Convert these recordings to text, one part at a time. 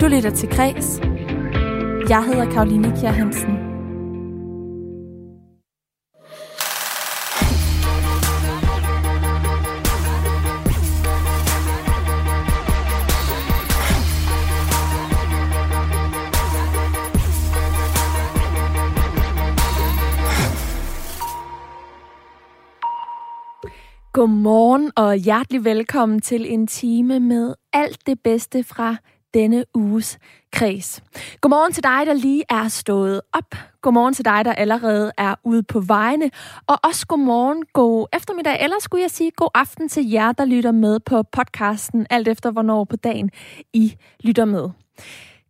Du lytter til Kres. Jeg hedder Karoline Kjær Hansen. Godmorgen og hjertelig velkommen til en time med alt det bedste fra denne uges kreds. Godmorgen til dig, der lige er stået op. Godmorgen til dig, der allerede er ude på vejene. Og også godmorgen, god eftermiddag, eller skulle jeg sige god aften til jer, der lytter med på podcasten, alt efter hvornår på dagen I lytter med.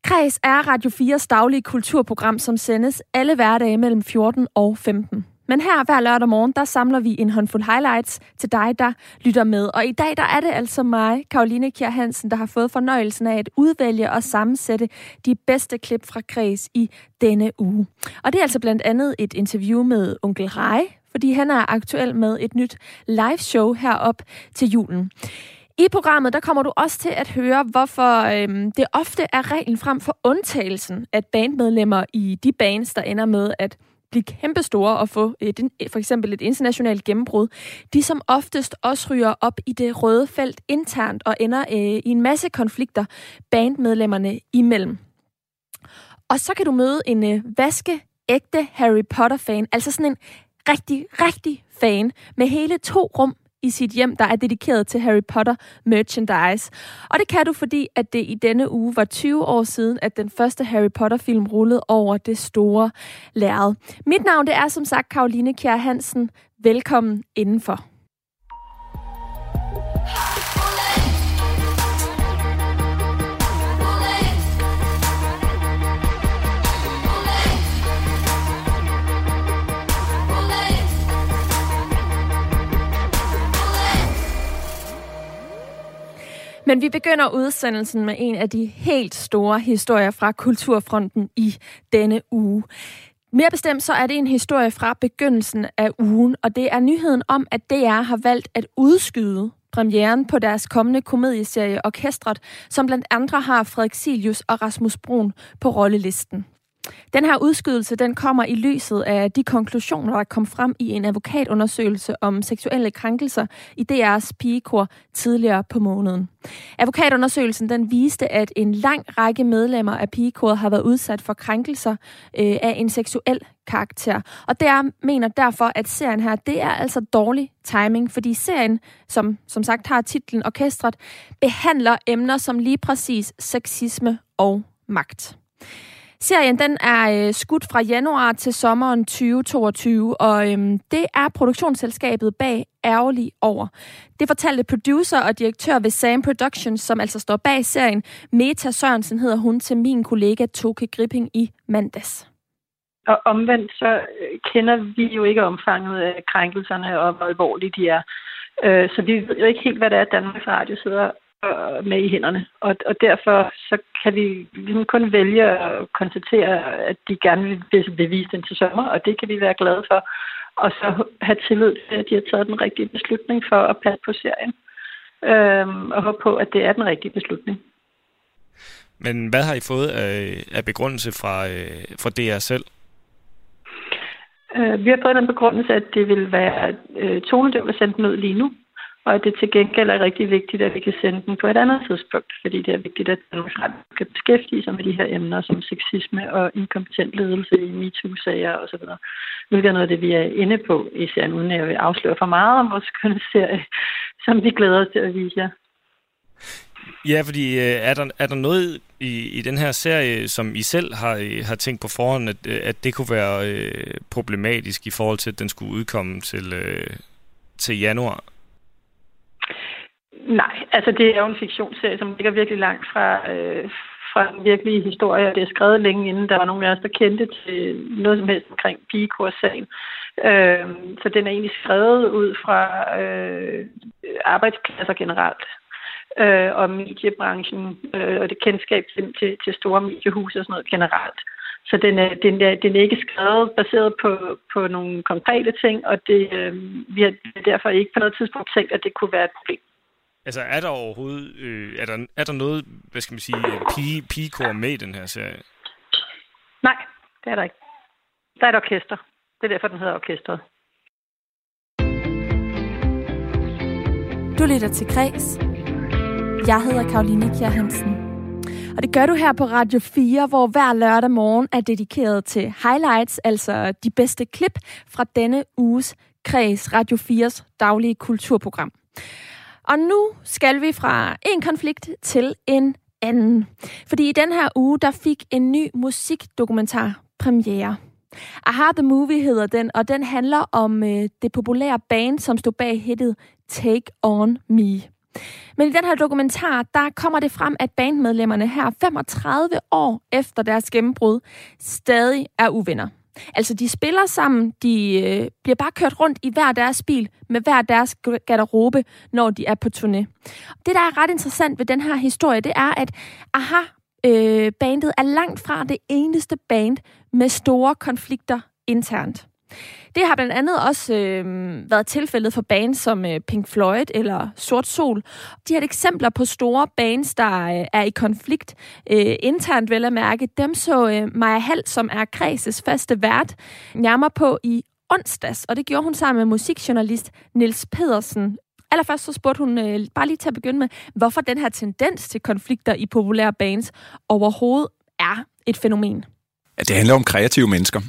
Kreds er Radio 4's daglige kulturprogram, som sendes alle hverdage mellem 14 og 15. Men her hver lørdag morgen, der samler vi en håndfuld highlights til dig, der lytter med. Og i dag, der er det altså mig, Karoline Kjær Hansen, der har fået fornøjelsen af at udvælge og sammensætte de bedste klip fra Kreds i denne uge. Og det er altså blandt andet et interview med onkel Rej, fordi han er aktuel med et nyt live show herop til julen. I programmet der kommer du også til at høre, hvorfor øhm, det ofte er reglen frem for undtagelsen, at bandmedlemmer i de bands, der ender med at blive kæmpestore og få et, for eksempel et internationalt gennembrud, de som oftest også ryger op i det røde felt internt og ender øh, i en masse konflikter bandmedlemmerne imellem. Og så kan du møde en øh, vaske ægte Harry Potter-fan, altså sådan en rigtig, rigtig fan, med hele to rum i sit hjem, der er dedikeret til Harry Potter merchandise. Og det kan du, fordi at det i denne uge var 20 år siden, at den første Harry Potter-film rullede over det store lærred. Mit navn det er som sagt Karoline Kjær Hansen. Velkommen indenfor. Men vi begynder udsendelsen med en af de helt store historier fra Kulturfronten i denne uge. Mere bestemt så er det en historie fra begyndelsen af ugen, og det er nyheden om, at DR har valgt at udskyde premieren på deres kommende komedieserie Orkestret, som blandt andre har Frederik Silius og Rasmus Brun på rollelisten. Den her udskydelse den kommer i lyset af de konklusioner, der kom frem i en advokatundersøgelse om seksuelle krænkelser i DR's pigekor tidligere på måneden. Advokatundersøgelsen den viste, at en lang række medlemmer af pigekoret har været udsat for krænkelser øh, af en seksuel karakter. Og der mener derfor, at serien her, det er altså dårlig timing, fordi serien, som som sagt har titlen Orkestret, behandler emner som lige præcis sexisme og magt. Serien den er øh, skudt fra januar til sommeren 2022, og øhm, det er produktionsselskabet bag ærgerlig over. Det fortalte producer og direktør ved Sam Productions, som altså står bag serien, Meta Sørensen hedder hun til min kollega Toke Gripping i mandags. Og omvendt så øh, kender vi jo ikke omfanget af krænkelserne og hvor alvorlige de er. Øh, så vi ved jo ikke helt, hvad det er, Danmarks Radio sidder med i hænderne. Og, og derfor så kan vi ligesom kun vælge at konstatere, at de gerne vil bevise den til sommer, og det kan vi være glade for. Og så have tillid til, at de har taget den rigtige beslutning for at passe på serien. Øhm, og håbe på, at det er den rigtige beslutning. Men hvad har I fået af, af begrundelse fra, øh, fra DR selv? Øh, vi har fået den begrundelse, at det vil være øh, tonedøv at sende den ud lige nu og at det til gengæld er rigtig vigtigt, at vi kan sende den på et andet tidspunkt, fordi det er vigtigt, at Danmarks Radio kan beskæftige sig med de her emner som sexisme og inkompetent ledelse i MeToo-sager osv. Hvilket er noget af det, vi er inde på i serien, uden at jeg vil afsløre for meget om vores kønsserie, som vi glæder os til at vise jer. Ja, fordi øh, er, der, er der noget i, i den her serie, som I selv har, øh, har tænkt på forhånd, at, øh, at det kunne være øh, problematisk i forhold til, at den skulle udkomme til, øh, til januar? Nej, altså det er jo en fiktionsserie, som ligger virkelig langt fra, øh, fra den virkelige historie, og det er skrevet længe inden der var nogen af os, der kendte til noget som helst omkring pigekursagen. Øh, så den er egentlig skrevet ud fra øh, arbejdspladser generelt øh, og mediebranchen øh, og det kendskab til, til, til store mediehuse og sådan noget generelt. Så den er, den, er, den er ikke skrevet baseret på, på nogle konkrete ting, og det, øh, vi har derfor ikke på noget tidspunkt tænkt, at det kunne være et problem. Altså, er der overhovedet, øh, er, der, er der noget, hvad skal man sige, pige, pigekor med i den her serie? Nej, det er der ikke. Der er et orkester. Det er derfor, den hedder orkestret. Du lytter til Græs. Jeg hedder Karoline Kjær Hansen. Og det gør du her på Radio 4, hvor hver lørdag morgen er dedikeret til highlights, altså de bedste klip fra denne uges Kreds Radio 4's daglige kulturprogram. Og nu skal vi fra en konflikt til en anden. Fordi i den her uge, der fik en ny musikdokumentar premiere. Aha, The Movie hedder den, og den handler om øh, det populære band, som stod bag hittet Take On Me. Men i den her dokumentar, der kommer det frem, at bandmedlemmerne her 35 år efter deres gennembrud stadig er uvenner. Altså, de spiller sammen, de øh, bliver bare kørt rundt i hver deres bil med hver deres garderobe, når de er på turné. Det, der er ret interessant ved den her historie, det er, at aha, øh, bandet er langt fra det eneste band med store konflikter internt. Det har blandt andet også øh, været tilfældet for bands som øh, Pink Floyd eller Sort Sol. De har eksempler på store bands, der øh, er i konflikt øh, internt, vel at mærke. Dem så øh, Maja Hall, som er Kreses faste vært, nærmere på i onsdags, og det gjorde hun sammen med musikjournalist Nils Pedersen. Allerførst så spurgte hun, øh, bare lige til at begynde med, hvorfor den her tendens til konflikter i populære bands overhovedet er et fænomen. Ja, det handler om kreative mennesker.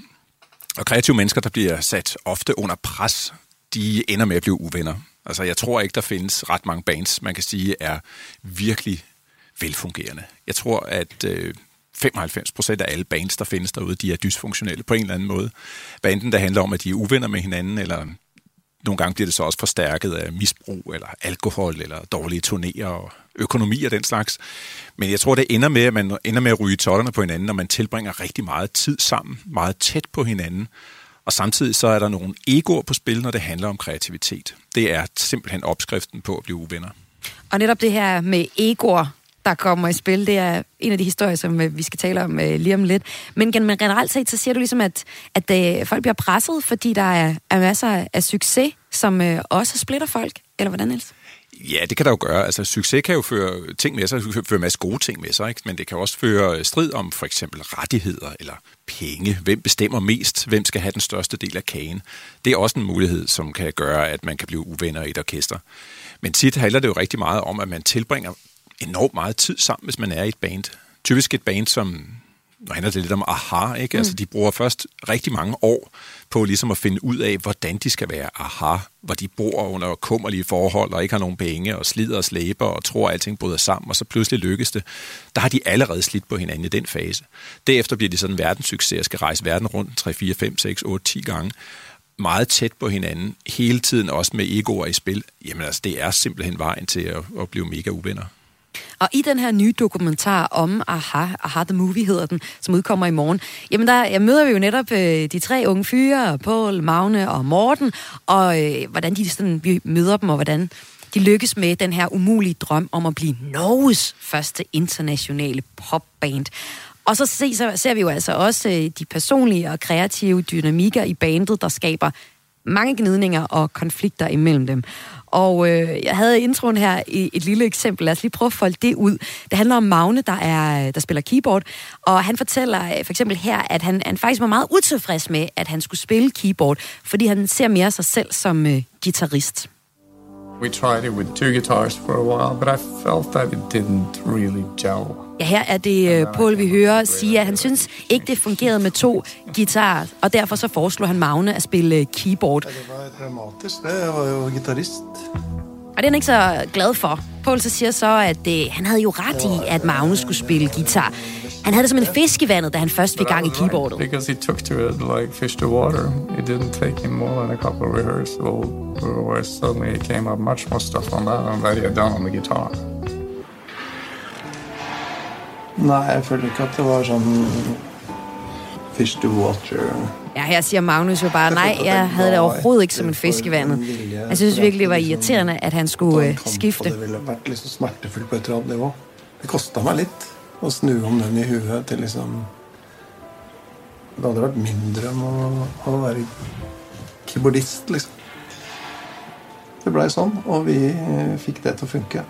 Og kreative mennesker, der bliver sat ofte under pres, de ender med at blive uvenner. Altså, jeg tror ikke, der findes ret mange bands, man kan sige, er virkelig velfungerende. Jeg tror, at øh, 95 procent af alle bands, der findes derude, de er dysfunktionelle på en eller anden måde. Hvad enten det handler om, at de er uvenner med hinanden, eller nogle gange bliver det så også forstærket af misbrug, eller alkohol, eller dårlige turnéer og økonomi og den slags. Men jeg tror, det ender med, at man ender med at ryge tollerne på hinanden, når man tilbringer rigtig meget tid sammen, meget tæt på hinanden. Og samtidig så er der nogle egoer på spil, når det handler om kreativitet. Det er simpelthen opskriften på at blive uvenner. Og netop det her med egoer, der kommer i spil, det er en af de historier, som øh, vi skal tale om øh, lige om lidt. Men generelt set, så siger du ligesom, at, at øh, folk bliver presset, fordi der er, er masser af succes, som øh, også splitter folk. Eller hvordan, ellers? Ja, det kan der jo gøre. Altså, succes kan jo føre ting med sig, føre en masse gode ting med sig, ikke? men det kan også føre øh, strid om for eksempel rettigheder eller penge. Hvem bestemmer mest? Hvem skal have den største del af kagen? Det er også en mulighed, som kan gøre, at man kan blive uvenner i et orkester. Men tit handler det jo rigtig meget om, at man tilbringer enormt meget tid sammen, hvis man er i et band. Typisk et band, som nu handler det lidt om aha, ikke? Mm. Altså, de bruger først rigtig mange år på ligesom at finde ud af, hvordan de skal være aha, hvor de bor under kummerlige forhold og ikke har nogen penge og slider og slæber og tror, at alting bryder sammen, og så pludselig lykkes det. Der har de allerede slidt på hinanden i den fase. Derefter bliver de sådan en verdenssucces og skal rejse verden rundt 3, 4, 5, 6, 8, 10 gange meget tæt på hinanden, hele tiden også med egoer i spil, jamen altså, det er simpelthen vejen til at, at blive mega uvenner. Og i den her nye dokumentar om Aha, Aha The Movie hedder den, som udkommer i morgen, jamen der jeg møder vi jo netop øh, de tre unge fyre, Paul, Magne og Morten, og øh, hvordan de sådan, vi møder dem, og hvordan de lykkes med den her umulige drøm om at blive Norges første internationale popband. Og så, se, så ser vi jo altså også øh, de personlige og kreative dynamikker i bandet, der skaber mange gnidninger og konflikter imellem dem. Og øh, jeg havde introen her i et lille eksempel. Lad os lige prøve at folde det ud. Det handler om Magne, der, er, der spiller keyboard, og han fortæller øh, for eksempel her, at han, han faktisk var meget utilfreds med, at han skulle spille keyboard, fordi han ser mere sig selv som øh, guitarist. We tried it with two guitars for a while, but I felt that it didn't really gel. Ja, her er det øh, Paul, vi hører, sige, at han synes ikke, det fungerede med to guitarer, og derfor så foreslår han Magne at spille øh, keyboard. Det var dramatisk, det. Jeg var jo guitarist. Og det er han ikke så glad for. Paul så siger så, at det, han havde jo ret i, at Magne skulle spille guitar. Han havde det som en fisk i vandet, da han først fik gang i keyboardet. Because he took to it like fish to water. It didn't take him more than a couple of rehearsals where suddenly he came up much more stuff on that than that he had done on the guitar. Nej, jeg følte ikke, at det var sådan fish to water. Ja, her siger Magnus jo bare, nej, jeg havde det overhovedet ikke som en fisk i vandet. Jeg synes virkelig, det var irriterende, at han skulle uh, skifte. Det ville vært liksom smertefullt på et eller andet niveau. Det kostede mig lidt at snu om den i huet til liksom Det hadde vært mindre om å, å være keyboardist, liksom. det blev sådan, og vi øh, fik det til at funke.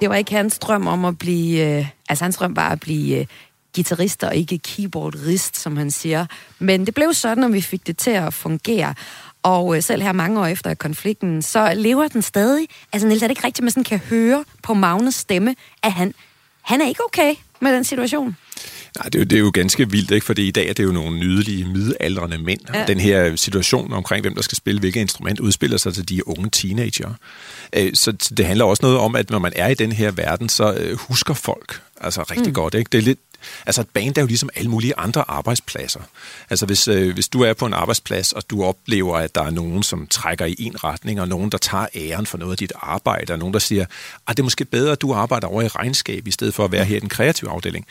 Det var ikke hans drøm om at blive... Øh, altså, hans drøm var at blive øh, guitarist og ikke keyboardist, som han siger. Men det blev sådan, at vi fik det til at fungere. Og øh, selv her mange år efter konflikten, så lever den stadig. Altså, Niels, er det ikke rigtigt, at man sådan kan høre på Magnes stemme, at han, han er ikke okay med den situation? Nej, det er, jo, det er jo ganske vildt, ikke? fordi i dag er det jo nogle nydelige, midaldrende mænd. Ja. Den her situation omkring, hvem der skal spille hvilket instrument, udspiller sig til de unge teenager. Øh, så det handler også noget om, at når man er i den her verden, så øh, husker folk altså rigtig mm. godt. Ikke? Det er lidt, Altså et band er jo ligesom alle mulige andre arbejdspladser. Altså hvis, øh, hvis du er på en arbejdsplads, og du oplever, at der er nogen, som trækker i en retning, og nogen, der tager æren for noget af dit arbejde, og nogen, der siger, at det er måske bedre, at du arbejder over i regnskab, i stedet for at være her i den kreative afdeling.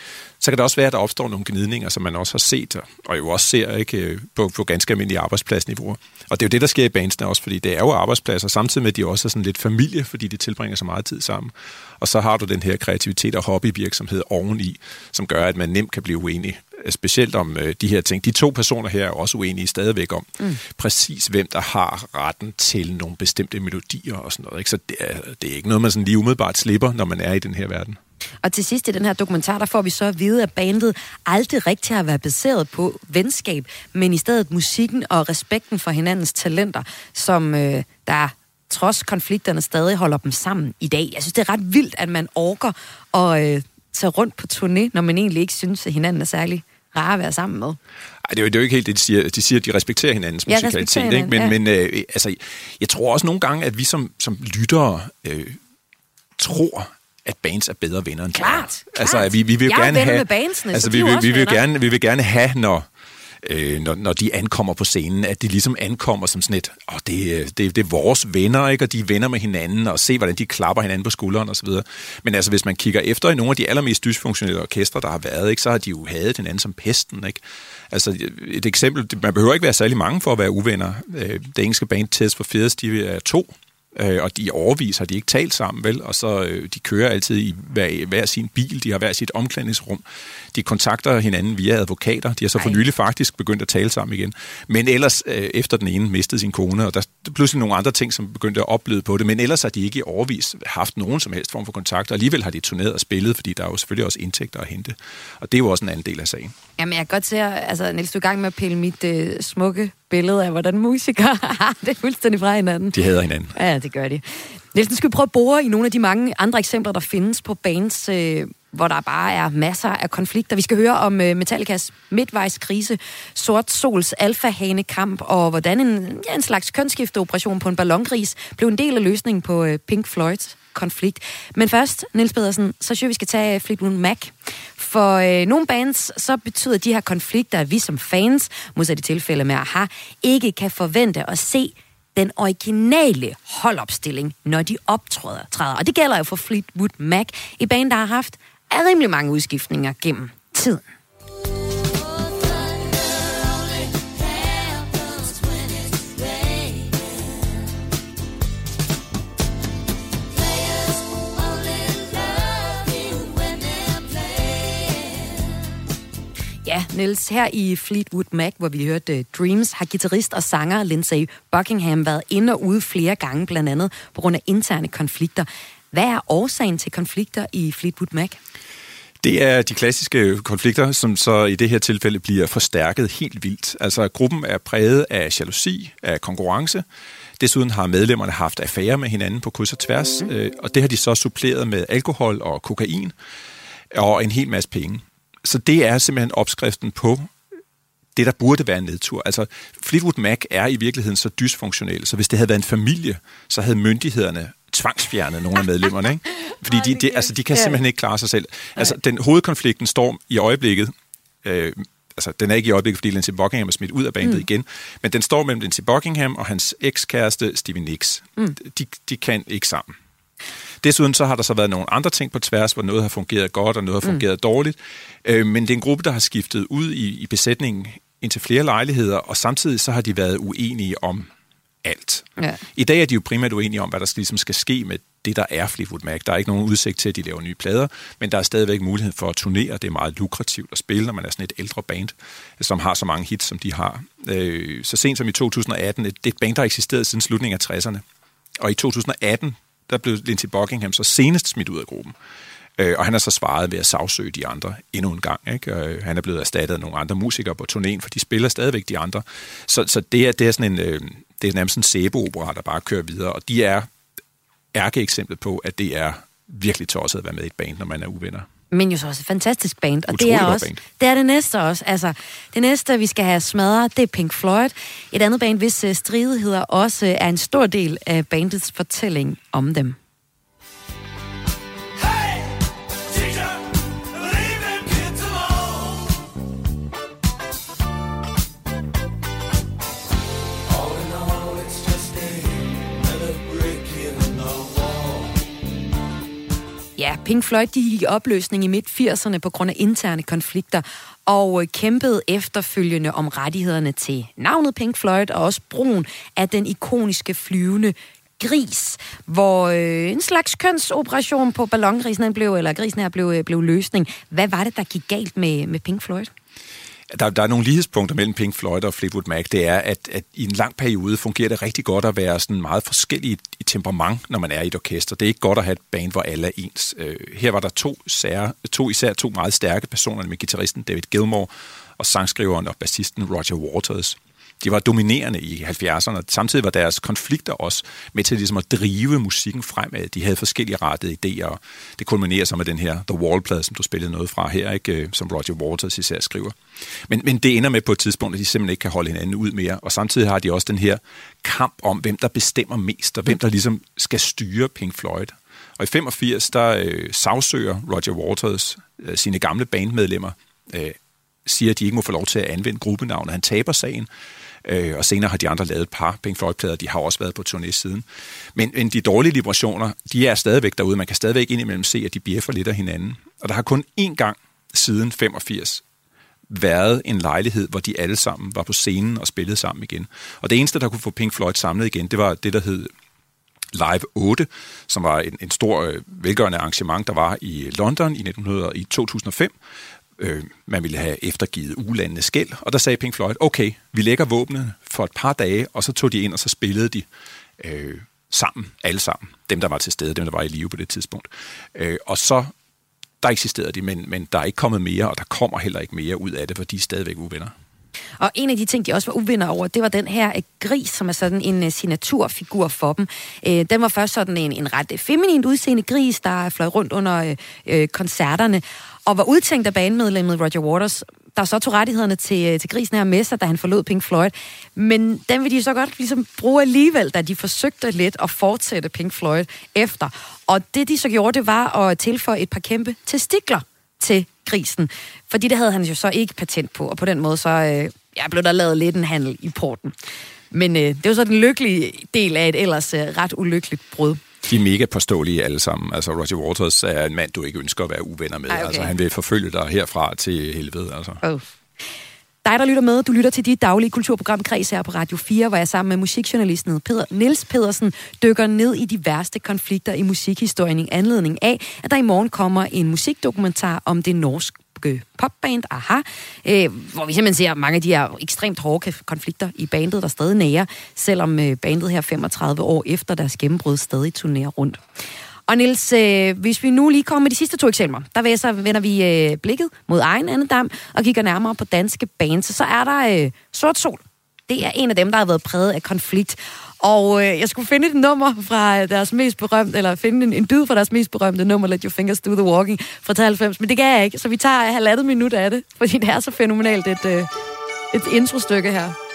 Så kan det også være, at der opstår nogle gnidninger, som man også har set, og jo også ser ikke, øh, på, på ganske almindelige arbejdspladsniveauer. Og det er jo det, der sker i bandsene også, fordi det er jo arbejdspladser, samtidig med, at de også er sådan lidt familie, fordi de tilbringer så meget tid sammen. Og så har du den her kreativitet og hobbyvirksomhed oveni, som gør, at man nemt kan blive uenig specielt om øh, de her ting. De to personer her er også uenige stadigvæk om mm. præcis, hvem der har retten til nogle bestemte melodier og sådan noget. Ikke? Så det er, det er ikke noget, man sådan lige umiddelbart slipper, når man er i den her verden. Og til sidst i den her dokumentar, der får vi så at vide, at bandet aldrig rigtig har været baseret på venskab, men i stedet musikken og respekten for hinandens talenter, som øh, der trods konflikterne stadig holder dem sammen i dag. Jeg synes, det er ret vildt, at man orker at øh, tage rundt på turné, når man egentlig ikke synes, at hinanden er særlig rare at være sammen med. Ej, det er, jo, det er jo ikke helt det, de siger. De siger, at de respekterer hinandens ja, musikalitet. Respekterer ikke? Men, ja. men øh, altså, jeg tror også nogle gange, at vi som, som lyttere øh, tror, at bands er bedre venner end Klart, klart. Altså, vi, vi vil jeg gerne have... med bandsene, altså, vi, vi, vi, vil gerne, vi vil gerne have, når øh, når, når de ankommer på scenen, at de ligesom ankommer som sådan et, åh, det, det, det er vores venner, ikke? og de er venner med hinanden, og se, hvordan de klapper hinanden på skulderen osv. Men altså, hvis man kigger efter i nogle af de allermest dysfunktionelle orkestre, der har været, ikke, så har de jo hadet hinanden som pesten. Ikke? Altså, et eksempel, man behøver ikke være særlig mange for at være uvenner. Øh, det engelske band Test for Fears, de er to, Øh, og de overvis har de ikke talt sammen, vel? Og så øh, de kører altid i hver, hver sin bil, de har hver sit omklædningsrum. De kontakter hinanden via advokater. De har så for nylig faktisk begyndt at tale sammen igen. Men ellers, øh, efter den ene mistede sin kone, og der er pludselig nogle andre ting, som begyndte at opleve på det, men ellers har de ikke i overvis haft nogen som helst form for kontakt, og alligevel har de turneret og spillet, fordi der er jo selvfølgelig også indtægter at hente. Og det er jo også en anden del af sagen. Jamen, jeg kan godt se, altså, Niels, du er i gang med at pille mit øh, smukke billede af, hvordan musikere har det fuldstændig fra hinanden. De hader hinanden. Ja, det gør de. Nielsen, skal vi prøve at bore i nogle af de mange andre eksempler, der findes på bands, øh, hvor der bare er masser af konflikter. Vi skal høre om øh, Metallicas midtvejskrise, Sort Sols alfahane-kamp, og hvordan en, ja, en slags kønsskifteoperation på en ballongris blev en del af løsningen på øh, Pink Floyds konflikt. Men først, Niels Pedersen, så synes jeg, vi skal tage Fleetwood Mac. For øh, nogle bands, så betyder de her konflikter, at vi som fans, modsat i tilfælde med AHA, ikke kan forvente at se den originale holdopstilling, når de optræder. Træder. Og det gælder jo for Fleetwood Mac, i band, der har haft rimelig mange udskiftninger gennem tiden. Niels, her i Fleetwood Mac, hvor vi hørte uh, Dreams, har guitarist og sanger Lindsay Buckingham været ind og ude flere gange, blandt andet på grund af interne konflikter. Hvad er årsagen til konflikter i Fleetwood Mac? Det er de klassiske konflikter, som så i det her tilfælde bliver forstærket helt vildt. Altså gruppen er præget af jalousi, af konkurrence. Desuden har medlemmerne haft affære med hinanden på kryds og tværs, mm. og det har de så suppleret med alkohol og kokain og en hel masse penge. Så det er simpelthen opskriften på det, der burde være en nedtur. Altså, Fleetwood Mac er i virkeligheden så dysfunktionel, så hvis det havde været en familie, så havde myndighederne tvangsfjernet nogle af medlemmerne. Ikke? Fordi de, de, altså, de kan simpelthen ikke klare sig selv. Altså, den hovedkonflikten står i øjeblikket, øh, altså den er ikke i øjeblikket, fordi Lindsey Buckingham er smidt ud af bandet mm. igen, men den står mellem Lindsey Buckingham og hans ekskæreste Stevie Nicks. Mm. De, de kan ikke sammen. Desuden så har der så været nogle andre ting på tværs, hvor noget har fungeret godt, og noget har fungeret mm. dårligt. Øh, men det er en gruppe, der har skiftet ud i, i besætningen indtil flere lejligheder, og samtidig så har de været uenige om alt. Ja. I dag er de jo primært uenige om, hvad der ligesom skal ske med det, der er Fleetwood Mac. Der er ikke nogen udsigt til, at de laver nye plader, men der er stadigvæk mulighed for at turnere. Det er meget lukrativt at spille, når man er sådan et ældre band, som har så mange hits, som de har. Øh, så sent som i 2018, det er et band, der har eksisteret siden slutningen af 60'erne. Og i 2018, der blev Lindsey Buckingham så senest smidt ud af gruppen. Øh, og han har så svaret ved at sagsøge de andre endnu en gang. Ikke? Øh, han er blevet erstattet af nogle andre musikere på turnéen, for de spiller stadigvæk de andre. Så, så det, er, det er sådan en, øh, det er nærmest en sæbeopera, der bare kører videre. Og de er ærkeeksemplet på, at det er virkelig tosset at være med i et band, når man er uvenner. Men jo så også et fantastisk band, og Utrolig det er også band. det er det næste også. Altså, det næste, vi skal have smadret, det er Pink Floyd. Et andet band, hvis uh, stridigheder også uh, er en stor del af bandets fortælling om dem. Ja, Pink Floyd de gik i opløsning i midt-80'erne på grund af interne konflikter, og øh, kæmpede efterfølgende om rettighederne til navnet Pink Floyd, og også brugen af den ikoniske flyvende gris, hvor øh, en slags kønsoperation på ballongrisen blev, eller grisen her blev, øh, blev løsning. Hvad var det, der gik galt med, med Pink Floyd? Der, der er nogle lighedspunkter mellem Pink Floyd og Fleetwood Mac. Det er, at, at i en lang periode fungerer det rigtig godt at være sådan meget forskellig i temperament, når man er i et orkester. Det er ikke godt at have et band, hvor alle er ens. Øh, her var der to, sær, to især to meget stærke personer med gitarristen David Gilmour og sangskriveren og bassisten Roger Waters. De var dominerende i 70'erne. Samtidig var deres konflikter også med til ligesom at drive musikken fremad. De havde forskellige rettede idéer, og det kulminerer så med den her The Wall-plade, som du spillede noget fra her, ikke? Øh, som Roger Waters især skriver. Men, men det ender med på et tidspunkt, at de simpelthen ikke kan holde hinanden ud mere, og samtidig har de også den her kamp om, hvem der bestemmer mest, og hvem der ligesom skal styre Pink Floyd. Og i 85, der øh, sagsøger Roger Waters øh, sine gamle bandmedlemmer, øh, siger, at de ikke må få lov til at anvende gruppenavnet. Han taber sagen, øh, og senere har de andre lavet et par Pink Floyd-plader. De har også været på turné siden. Men, men de dårlige vibrationer, de er stadigvæk derude. Man kan stadigvæk indimellem se, at de bjeffer lidt af hinanden. Og der har kun én gang siden 85 været en lejlighed, hvor de alle sammen var på scenen og spillede sammen igen. Og det eneste, der kunne få Pink Floyd samlet igen, det var det, der hed Live 8, som var en, en stor øh, velgørende arrangement, der var i London i, 1900, i 2005. Øh, man ville have eftergivet ulandenes skæld, og der sagde Pink Floyd, okay, vi lægger våbnene for et par dage, og så tog de ind, og så spillede de øh, sammen, alle sammen. Dem, der var til stede, dem, der var i live på det tidspunkt. Øh, og så, der eksisterede de, men, men der er ikke kommet mere, og der kommer heller ikke mere ud af det, for de er stadigvæk uvenner. Og en af de ting, de også var uvinder over, det var den her øh, gris, som er sådan en uh, signaturfigur for dem. Øh, den var først sådan en, en ret øh, feminint udseende gris, der fløj rundt under øh, øh, koncerterne, og var udtænkt af banemedlemmet Roger Waters, der så tog rettighederne til, øh, til grisen her med sig, da han forlod Pink Floyd. Men den vil de så godt ligesom bruge alligevel, da de forsøgte lidt at fortsætte Pink Floyd efter. Og det, de så gjorde, det var at tilføje et par kæmpe testikler til grisen. Fordi det havde han jo så ikke patent på, og på den måde så øh, ja, blev der lavet lidt en handel i porten. Men øh, det var så den lykkelige del af et ellers øh, ret ulykkeligt brud. De er mega påståelige alle sammen. Altså, Roger Waters er en mand, du ikke ønsker at være uvenner med. Ej, okay. Altså, han vil forfølge dig herfra til helvede. Altså. Oh. Dig, der lytter med, du lytter til dit daglige kulturprogram Kreds her på Radio 4, hvor jeg sammen med musikjournalisten Peder, Niels Pedersen dykker ned i de værste konflikter i musikhistorien i anledning af, at der i morgen kommer en musikdokumentar om det norske popband Aha, øh, hvor vi simpelthen ser mange af de her ekstremt hårde konflikter i bandet, der stadig nærer, selvom øh, bandet her 35 år efter deres gennembrud stadig turnerer rundt. Og Niels, øh, hvis vi nu lige kommer med de sidste to eksempler, der vil så vender vi øh, blikket mod egen andedam og kigger nærmere på danske bands. Så er der øh, Sort Sol. Det er en af dem, der har været præget af konflikt. Og øh, jeg skulle finde et nummer fra øh, deres mest berømte, eller finde en, en bid fra deres mest berømte nummer, Let Your Fingers Do The Walking fra 93, men det kan jeg ikke, så vi tager halvandet minut af det, fordi det er så fænomenalt et, øh, et introstykke her.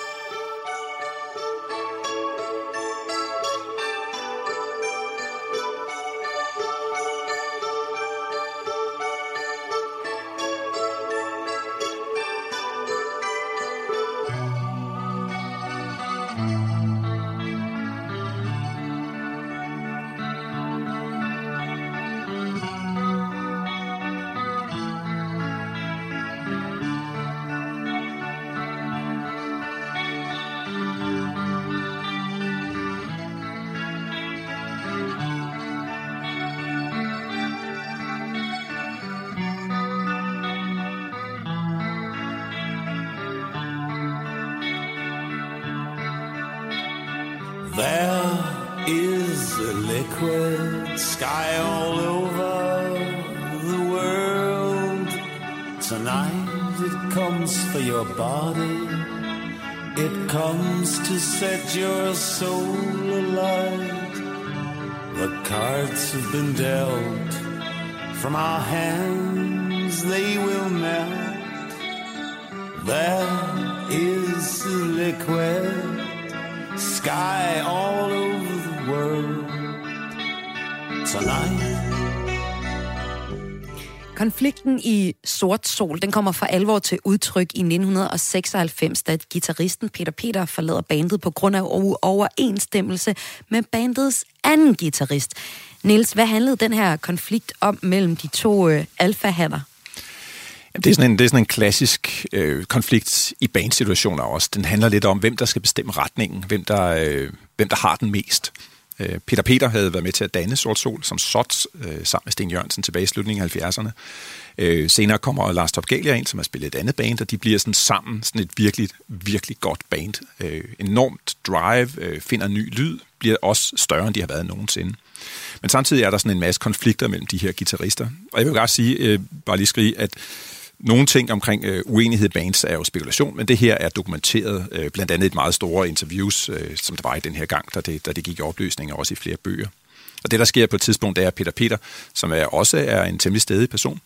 Sky all over the world. Tonight it comes for your body. It comes to set your soul alight. The cards have been dealt from our hands, they will melt. There is liquid sky all tonight. Konflikten i Sort Sol, den kommer for alvor til udtryk i 1996, da gitarristen Peter Peter forlader bandet på grund af overensstemmelse med bandets anden guitarist. Niels, hvad handlede den her konflikt om mellem de to øh, alfahatter? Det, er sådan en, det er sådan en klassisk øh, konflikt i bandsituationer også. Den handler lidt om, hvem der skal bestemme retningen, hvem der, øh, hvem der har den mest. Øh, Peter Peter havde været med til at danne Sort Sol som SOT øh, sammen med Sten Jørgensen tilbage i slutningen af 70'erne. Øh, senere kommer Lars Topgalia ind, som har spillet et andet band, og de bliver sådan sammen sådan et virkelig, virkelig godt band. Øh, enormt drive, øh, finder ny lyd, bliver også større, end de har været nogensinde. Men samtidig er der sådan en masse konflikter mellem de her guitarister. Og jeg vil bare sige, øh, bare lige skrige, at nogle ting omkring øh, uenighed i bands er jo spekulation, men det her er dokumenteret, øh, blandt andet et meget store interviews, øh, som der var i den her gang, da det, da det gik i opløsning, og også i flere bøger. Og det, der sker på et tidspunkt, det er, at Peter Peter, som er, også er en temmelig stedig person,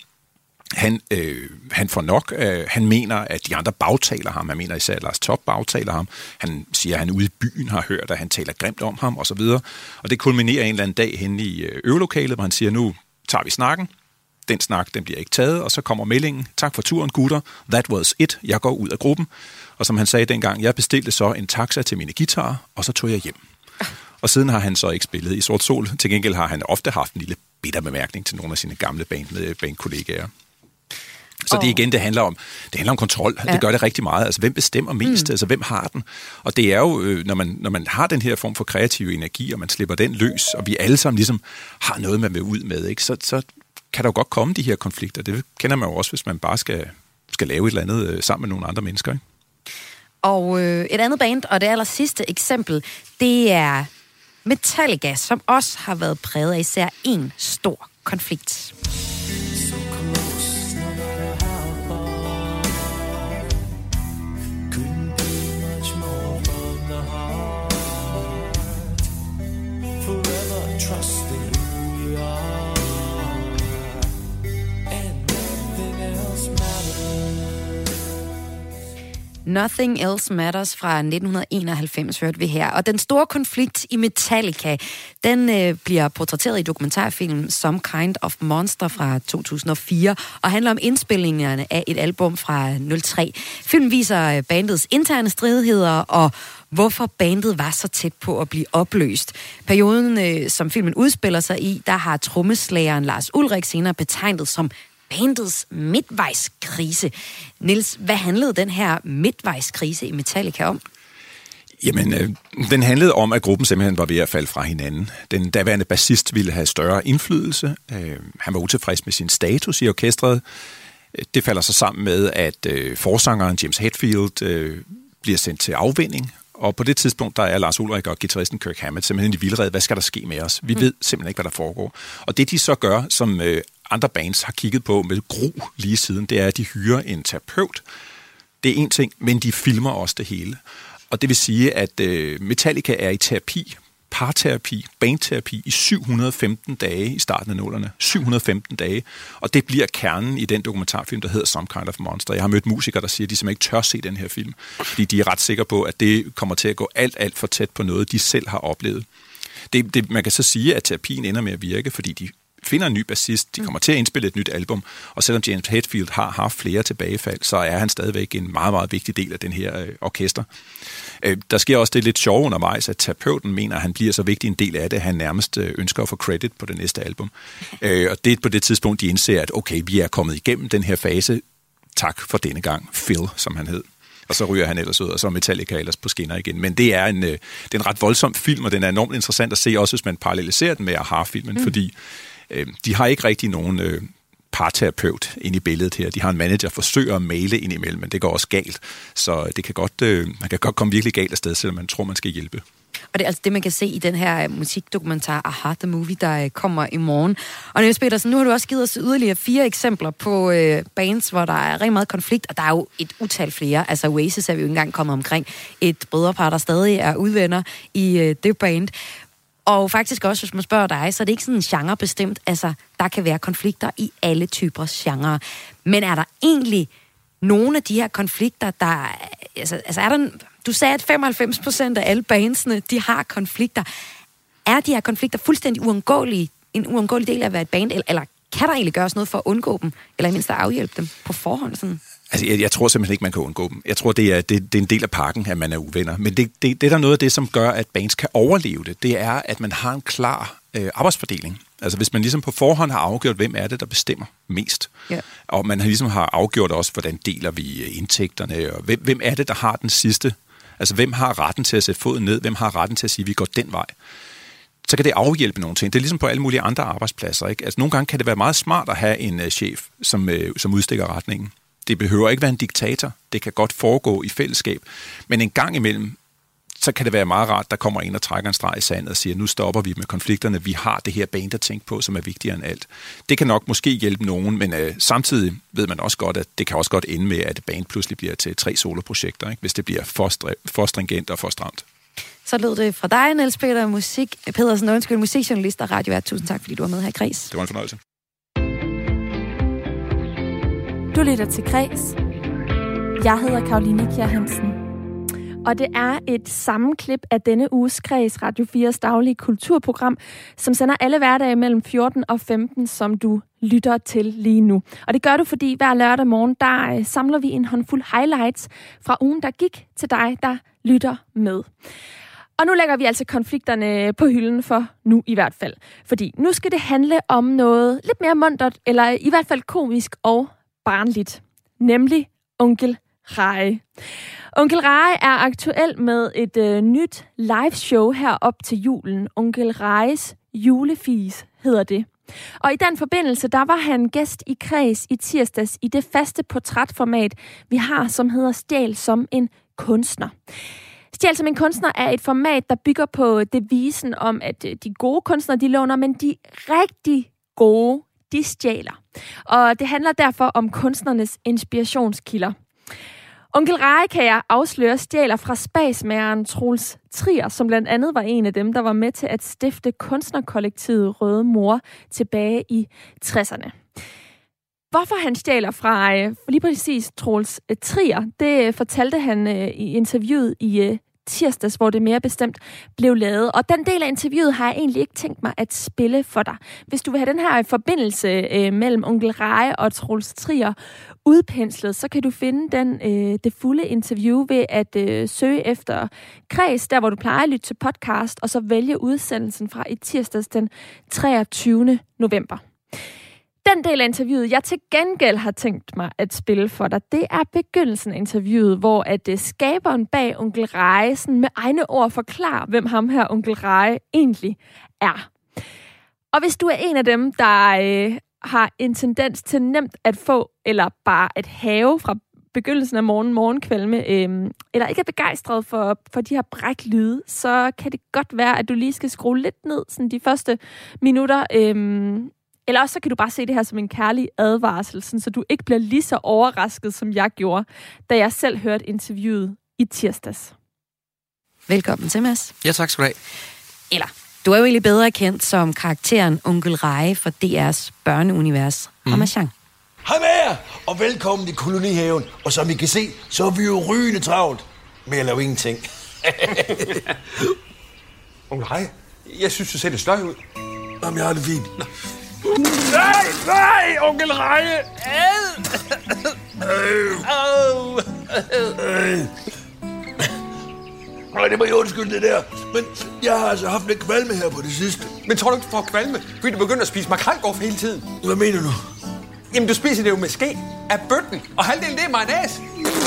han, øh, han får nok. Øh, han mener, at de andre bagtaler ham. Han mener især, at Lars Top bagtaler ham. Han siger, at han ude i byen har hørt, at han taler grimt om ham, osv. Og det kulminerer en eller anden dag hen i øh, øvelokalet, hvor han siger, nu tager vi snakken. Den snak, den bliver ikke taget, og så kommer meldingen. Tak for turen, gutter. That was it. Jeg går ud af gruppen. Og som han sagde dengang, jeg bestilte så en taxa til mine guitarer, og så tog jeg hjem. Og siden har han så ikke spillet i Sort Sol. Til gengæld har han ofte haft en lille bitter bemærkning til nogle af sine gamle band, bandkollegaer. Så det igen, det handler om, det handler om kontrol. Ja. Det gør det rigtig meget. Altså, hvem bestemmer mest? Mm. Altså, hvem har den? Og det er jo, øh, når man, når man har den her form for kreativ energi, og man slipper den løs, og vi alle sammen ligesom har noget, man vil ud med, ikke? Så, så kan der jo godt komme de her konflikter. Det kender man jo også, hvis man bare skal, skal lave et eller andet øh, sammen med nogle andre mennesker, ikke? Og øh, et andet band, og det aller sidste eksempel, det er Metallica, som også har været præget af især en stor konflikt. Nothing Else Matters fra 1991 hørte vi her. Og den store konflikt i Metallica, den øh, bliver portrætteret i dokumentarfilmen Some Kind of Monster fra 2004, og handler om indspillingerne af et album fra 03. Filmen viser øh, bandets interne stridigheder og hvorfor bandet var så tæt på at blive opløst. Perioden, øh, som filmen udspiller sig i, der har trommeslageren Lars Ulrik senere betegnet som bandets midtvejskrise. Nils, hvad handlede den her midtvejskrise i Metallica om? Jamen, øh, den handlede om, at gruppen simpelthen var ved at falde fra hinanden. Den daværende bassist ville have større indflydelse. Øh, han var utilfreds med sin status i orkestret. Det falder så sammen med, at øh, forsangeren James Hetfield øh, bliver sendt til afvinding. Og på det tidspunkt, der er Lars Ulrik og gitarristen Kirk Hammett simpelthen i vildrede. Hvad skal der ske med os? Vi ved simpelthen ikke, hvad der foregår. Og det de så gør, som øh, andre bands har kigget på med gru lige siden, det er, at de hyrer en terapeut. Det er en ting, men de filmer også det hele. Og det vil sige, at øh, Metallica er i terapi, parterapi, bandterapi i 715 dage i starten af nullerne. 715 dage. Og det bliver kernen i den dokumentarfilm, der hedder Some Kind of Monster. Jeg har mødt musikere, der siger, at de simpelthen ikke tør se den her film, fordi de er ret sikre på, at det kommer til at gå alt, alt for tæt på noget, de selv har oplevet. Det, det, man kan så sige, at terapien ender med at virke, fordi de finder en ny bassist, de kommer til at indspille et nyt album, og selvom James Hetfield har haft flere tilbagefald, så er han stadigvæk en meget, meget vigtig del af den her øh, orkester. Øh, der sker også det lidt sjove undervejs, at terapeuten mener, at han bliver så vigtig en del af det, at han nærmest øh, ønsker at få credit på det næste album. Øh, og det er på det tidspunkt, de indser, at okay, vi er kommet igennem den her fase. Tak for denne gang, Phil, som han hed. Og så ryger han ellers ud, og så er Metallica ellers på skinner igen. Men det er en, øh, det er en ret voldsom film, og den er enormt interessant at se, også hvis man paralleliserer den med Aha-filmen, mm. fordi øh, de har ikke rigtig nogen øh, parterapeut ind i billedet her. De har en manager, der forsøger at male indimellem, men det går også galt. Så øh, det kan godt, øh, man kan godt komme virkelig galt afsted, selvom man tror, man skal hjælpe. Og det er altså det, man kan se i den her øh, musikdokumentar Aha, The Movie, der øh, kommer i morgen. Og Niels Petersen, nu har du også givet os yderligere fire eksempler på øh, bands, hvor der er rigtig meget konflikt, og der er jo et utal flere. Altså Oasis er vi jo ikke engang kommet omkring. Et brødrepar, der stadig er udvenner i øh, det band. Og faktisk også, hvis man spørger dig, så er det ikke sådan genrebestemt. Altså, der kan være konflikter i alle typer genre. Men er der egentlig nogle af de her konflikter, der... Altså, altså er der, du sagde, at 95 procent af alle bandsene, de har konflikter. Er de her konflikter fuldstændig uundgåelige, en uundgåelig del af at være et band, eller, eller kan der egentlig gøres noget for at undgå dem, eller i mindst at afhjælpe dem på forhånd? Sådan? Altså, jeg, jeg tror simpelthen ikke, man kan undgå dem. Jeg tror, det er, det, det er en del af pakken, at man er uvenner. Men det, det, det er der noget af det, som gør, at bands kan overleve det. Det er, at man har en klar øh, arbejdsfordeling. Altså, hvis man ligesom på forhånd har afgjort, hvem er det, der bestemmer mest. Ja. Og man har ligesom har afgjort også, hvordan deler vi øh, indtægterne, og hvem, hvem er det, der har den sidste Altså, hvem har retten til at sætte foden ned? Hvem har retten til at sige, at vi går den vej? Så kan det afhjælpe nogle ting. Det er ligesom på alle mulige andre arbejdspladser. Ikke? Altså, nogle gange kan det være meget smart at have en uh, chef, som, uh, som udstikker retningen. Det behøver ikke være en diktator. Det kan godt foregå i fællesskab. Men en gang imellem, så kan det være meget rart, der kommer en og trækker en streg i sandet og siger, nu stopper vi med konflikterne, vi har det her band at tænke på, som er vigtigere end alt. Det kan nok måske hjælpe nogen, men øh, samtidig ved man også godt, at det kan også godt ende med, at band pludselig bliver til tre soloprojekter, ikke? hvis det bliver for, stri- for stringent og for stramt. Så lød det fra dig, Niels Peter, musik, Pedersen, undskyld, musikjournalist og radiovært. Tusind tak, fordi du var med her i Græs. Det var en fornøjelse. Du lytter til Græs. Jeg hedder Karoline Kjær Hansen. Og det er et sammenklip af denne uges Kreds Radio 4's daglige kulturprogram, som sender alle hverdage mellem 14 og 15, som du lytter til lige nu. Og det gør du, fordi hver lørdag morgen, der øh, samler vi en håndfuld highlights fra ugen, der gik til dig, der lytter med. Og nu lægger vi altså konflikterne på hylden for nu i hvert fald. Fordi nu skal det handle om noget lidt mere mundtet, eller i hvert fald komisk og barnligt. Nemlig onkel Rai. Onkel Rai er aktuel med et øh, nyt live show her op til julen. Onkel Rejes julefis hedder det. Og i den forbindelse, der var han gæst i Kreds i tirsdags i det faste portrætformat, vi har, som hedder Stjæl som en kunstner. Stjæl som en kunstner er et format, der bygger på devisen om, at øh, de gode kunstnere, de låner, men de rigtig gode, de stjæler. Og det handler derfor om kunstnernes inspirationskilder. Onkel Rai kan jeg afsløre, stjæler fra spasmæren Troels Trier, som blandt andet var en af dem, der var med til at stifte kunstnerkollektivet Røde Mor tilbage i 60'erne. Hvorfor han stjæler fra øh, lige præcis Troels øh, Trier, det øh, fortalte han øh, i interviewet i øh, tirsdags, hvor det mere bestemt blev lavet. Og den del af interviewet har jeg egentlig ikke tænkt mig at spille for dig. Hvis du vil have den her forbindelse øh, mellem onkel Reje og Troels Trier udpenslet, så kan du finde den, øh, det fulde interview ved at øh, søge efter Kreds, der hvor du plejer at lytte til podcast, og så vælge udsendelsen fra i tirsdags den 23. november. Den del af interviewet, jeg til gengæld har tænkt mig at spille for dig, det er begyndelsen af interviewet, hvor at øh, skaberen bag onkel Reje med egne ord forklarer, hvem ham her onkel Reje egentlig er. Og hvis du er en af dem, der øh, har en tendens til nemt at få, eller bare at have fra begyndelsen af morgen, morgenkvalme, øh, eller ikke er begejstret for, for de her bræklyde, så kan det godt være, at du lige skal skrue lidt ned sådan de første minutter. Øh, eller også så kan du bare se det her som en kærlig advarsel, sådan, så du ikke bliver lige så overrasket, som jeg gjorde, da jeg selv hørte interviewet i tirsdags. Velkommen til, Mads. Ja, tak skal du have. Eller, du er jo egentlig bedre kendt som karakteren Onkel Reje fra DR's børneunivers, mm. Ramachan. Hej med jer, og velkommen i kolonihaven. Og som I kan se, så er vi jo rygende travlt med at lave ingenting. Onkel Hej, jeg synes, du ser lidt sløj ud. Jamen, jeg har det fint. Nej, nej, onkel Reje! Ad! Au! Nej, det må jeg undskylde det der. Men jeg har altså haft lidt kvalme her på det sidste. Men tror du ikke, du får kvalme, fordi du begynder at spise makrelgård hele tiden? Hvad mener du? Jamen, du spiser det jo med ske af bøtten, og halvdelen det er mayonnaise.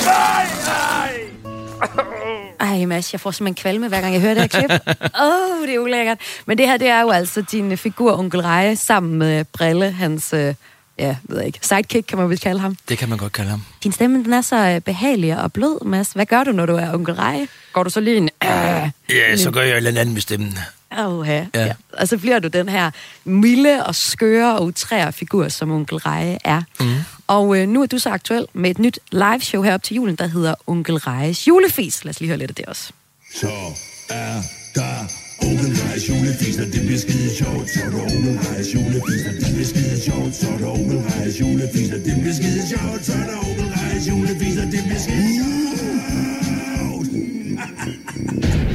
Nej, nej! Ej, Mads, jeg får simpelthen kvalme, hver gang jeg hører det her klip. Åh, oh, det er ulækkert. Men det her, det er jo altså din figur, onkel Reje, sammen med Brille, hans øh, ja, ved jeg ikke, sidekick kan man vel kalde ham. Det kan man godt kalde ham. Din stemme, den er så øh, behagelig og blød, Mads. Hvad gør du, når du er onkel Reje? Går du så lige en... Øh, Ja, så gør jeg et eller andet med stemmen. oh, ja. Ja. ja. Og så bliver du den her milde og skøre og utrære figur, som onkel Reje er. Mm. Og øh, nu er du så aktuel med et nyt liveshow herop til julen, der hedder Onkel Rejes julefis. Lad os lige høre lidt af det også. Så er der onkel Rejes julefis, og det bliver skide sjovt. Så er der onkel Rejes julefis, og det bliver skide sjovt. Så er der onkel Rejes julefis, og det bliver skide sjovt. Så er der onkel Rejes julefis, og det bliver skide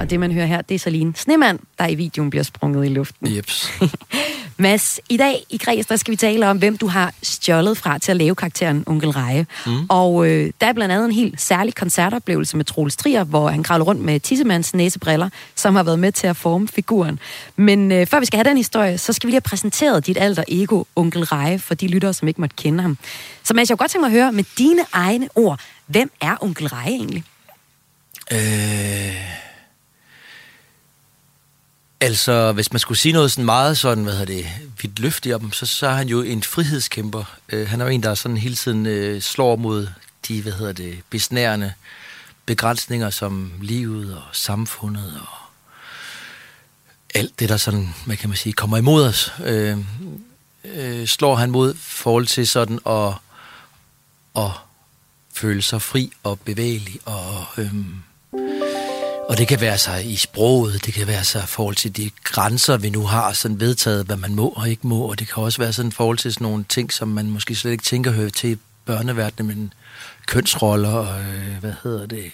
Og det, man hører her, det er Celine Snemand, der i videoen bliver sprunget i luften. Jeps. Mads, i dag i Græs, der skal vi tale om, hvem du har stjålet fra til at lave karakteren Onkel Reje. Mm. Og øh, der er blandt andet en helt særlig koncertoplevelse med Troels Trier, hvor han kravler rundt med Tissemands næsebriller, som har været med til at forme figuren. Men øh, før vi skal have den historie, så skal vi lige have præsenteret dit alter ego, Onkel Reje, for de lyttere, som ikke måtte kende ham. Så Mads, jeg kunne godt tænke mig at høre med dine egne ord, hvem er Onkel Reje egentlig? Øh... Altså, hvis man skulle sige noget sådan meget sådan, hvad hedder det, vidt løftigt om, så, så er han jo en frihedskæmper. Øh, han er jo en, der sådan hele tiden øh, slår mod de, hvad hedder det, besnærende begrænsninger som livet og samfundet og alt det, der sådan, hvad kan man sige, kommer imod os. Øh, øh, slår han mod forhold til sådan at, at føle sig fri og bevægelig og... Øh, og det kan være sig i sproget, det kan være sig i forhold til de grænser, vi nu har sådan vedtaget, hvad man må og ikke må, og det kan også være sådan i forhold til sådan nogle ting, som man måske slet ikke tænker hører til i børneverdenen, men kønsroller og, øh, hvad hedder det,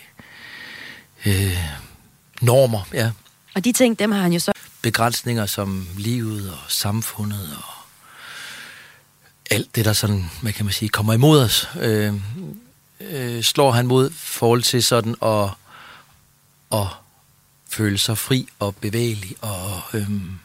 øh, normer, ja. Og de ting, dem har han jo så Begrænsninger som livet og samfundet og alt det, der sådan, hvad kan man sige, kommer imod os, øh, øh, slår han mod forhold til sådan at at føle sig fri og bevægelig og øhm,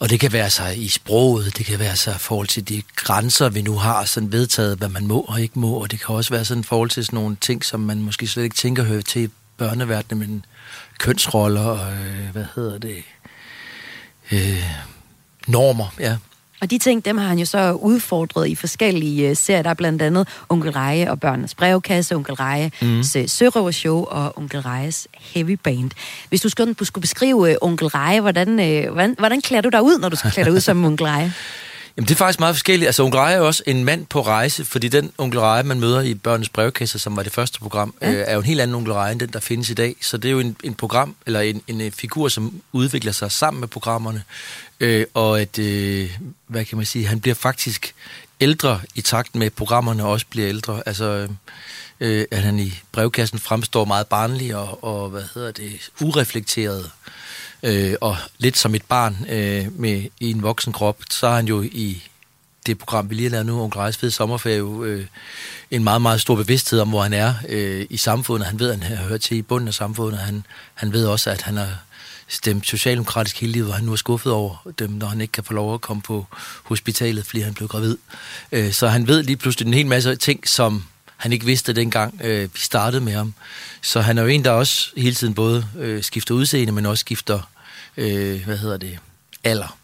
og det kan være sig i sproget, det kan være sig i forhold til de grænser, vi nu har sådan vedtaget, hvad man må og ikke må, og det kan også være sådan i forhold til sådan nogle ting, som man måske slet ikke tænker hører til i børneverdenen, men kønsroller og, øh, hvad hedder det, øh, normer, ja. Og de ting, dem har han jo så udfordret i forskellige uh, serier. Der er blandt andet Onkel Reje og Børnenes Brevkasse, Onkel Reje, mm. Mhm. Sørøvershow og Onkel Rejes Heavy Band. Hvis du skulle, skulle beskrive uh, Onkel Reje, hvordan, hvordan, hvordan klæder du dig ud, når du skal klæde dig ud som Onkel Reje? Jamen, det er faktisk meget forskelligt. Altså, Onkel Reje er også en mand på rejse, fordi den Onkel Reje, man møder i Børnenes Brevkasse, som var det første program, ja. øh, er jo en helt anden Onkel Reje, end den, der findes i dag. Så det er jo en, en program, eller en, en øh, figur, som udvikler sig sammen med programmerne. Øh, og at, øh, hvad kan man sige, han bliver faktisk ældre i takt med, at programmerne også bliver ældre. Altså, øh, at han i brevkassen fremstår meget barnlig og, og hvad hedder det, ureflekteret øh, og lidt som et barn øh, med i en voksen krop, så er han jo i det program, vi lige har lavet nu, Onkel Rejs Fede Sommerferie, jo, øh, en meget, meget stor bevidsthed om, hvor han er øh, i samfundet. Han ved, at han hører til i bunden af samfundet. Han, han ved også, at han har stemt socialdemokratisk hele livet, og han nu er skuffet over dem, når han ikke kan få lov at komme på hospitalet, fordi han blev gravid. Øh, så han ved lige pludselig en hel masse ting, som han ikke vidste dengang øh, vi startede med ham. Så han er jo en, der også hele tiden både øh, skifter udseende, men også skifter, øh, hvad hedder det, alder.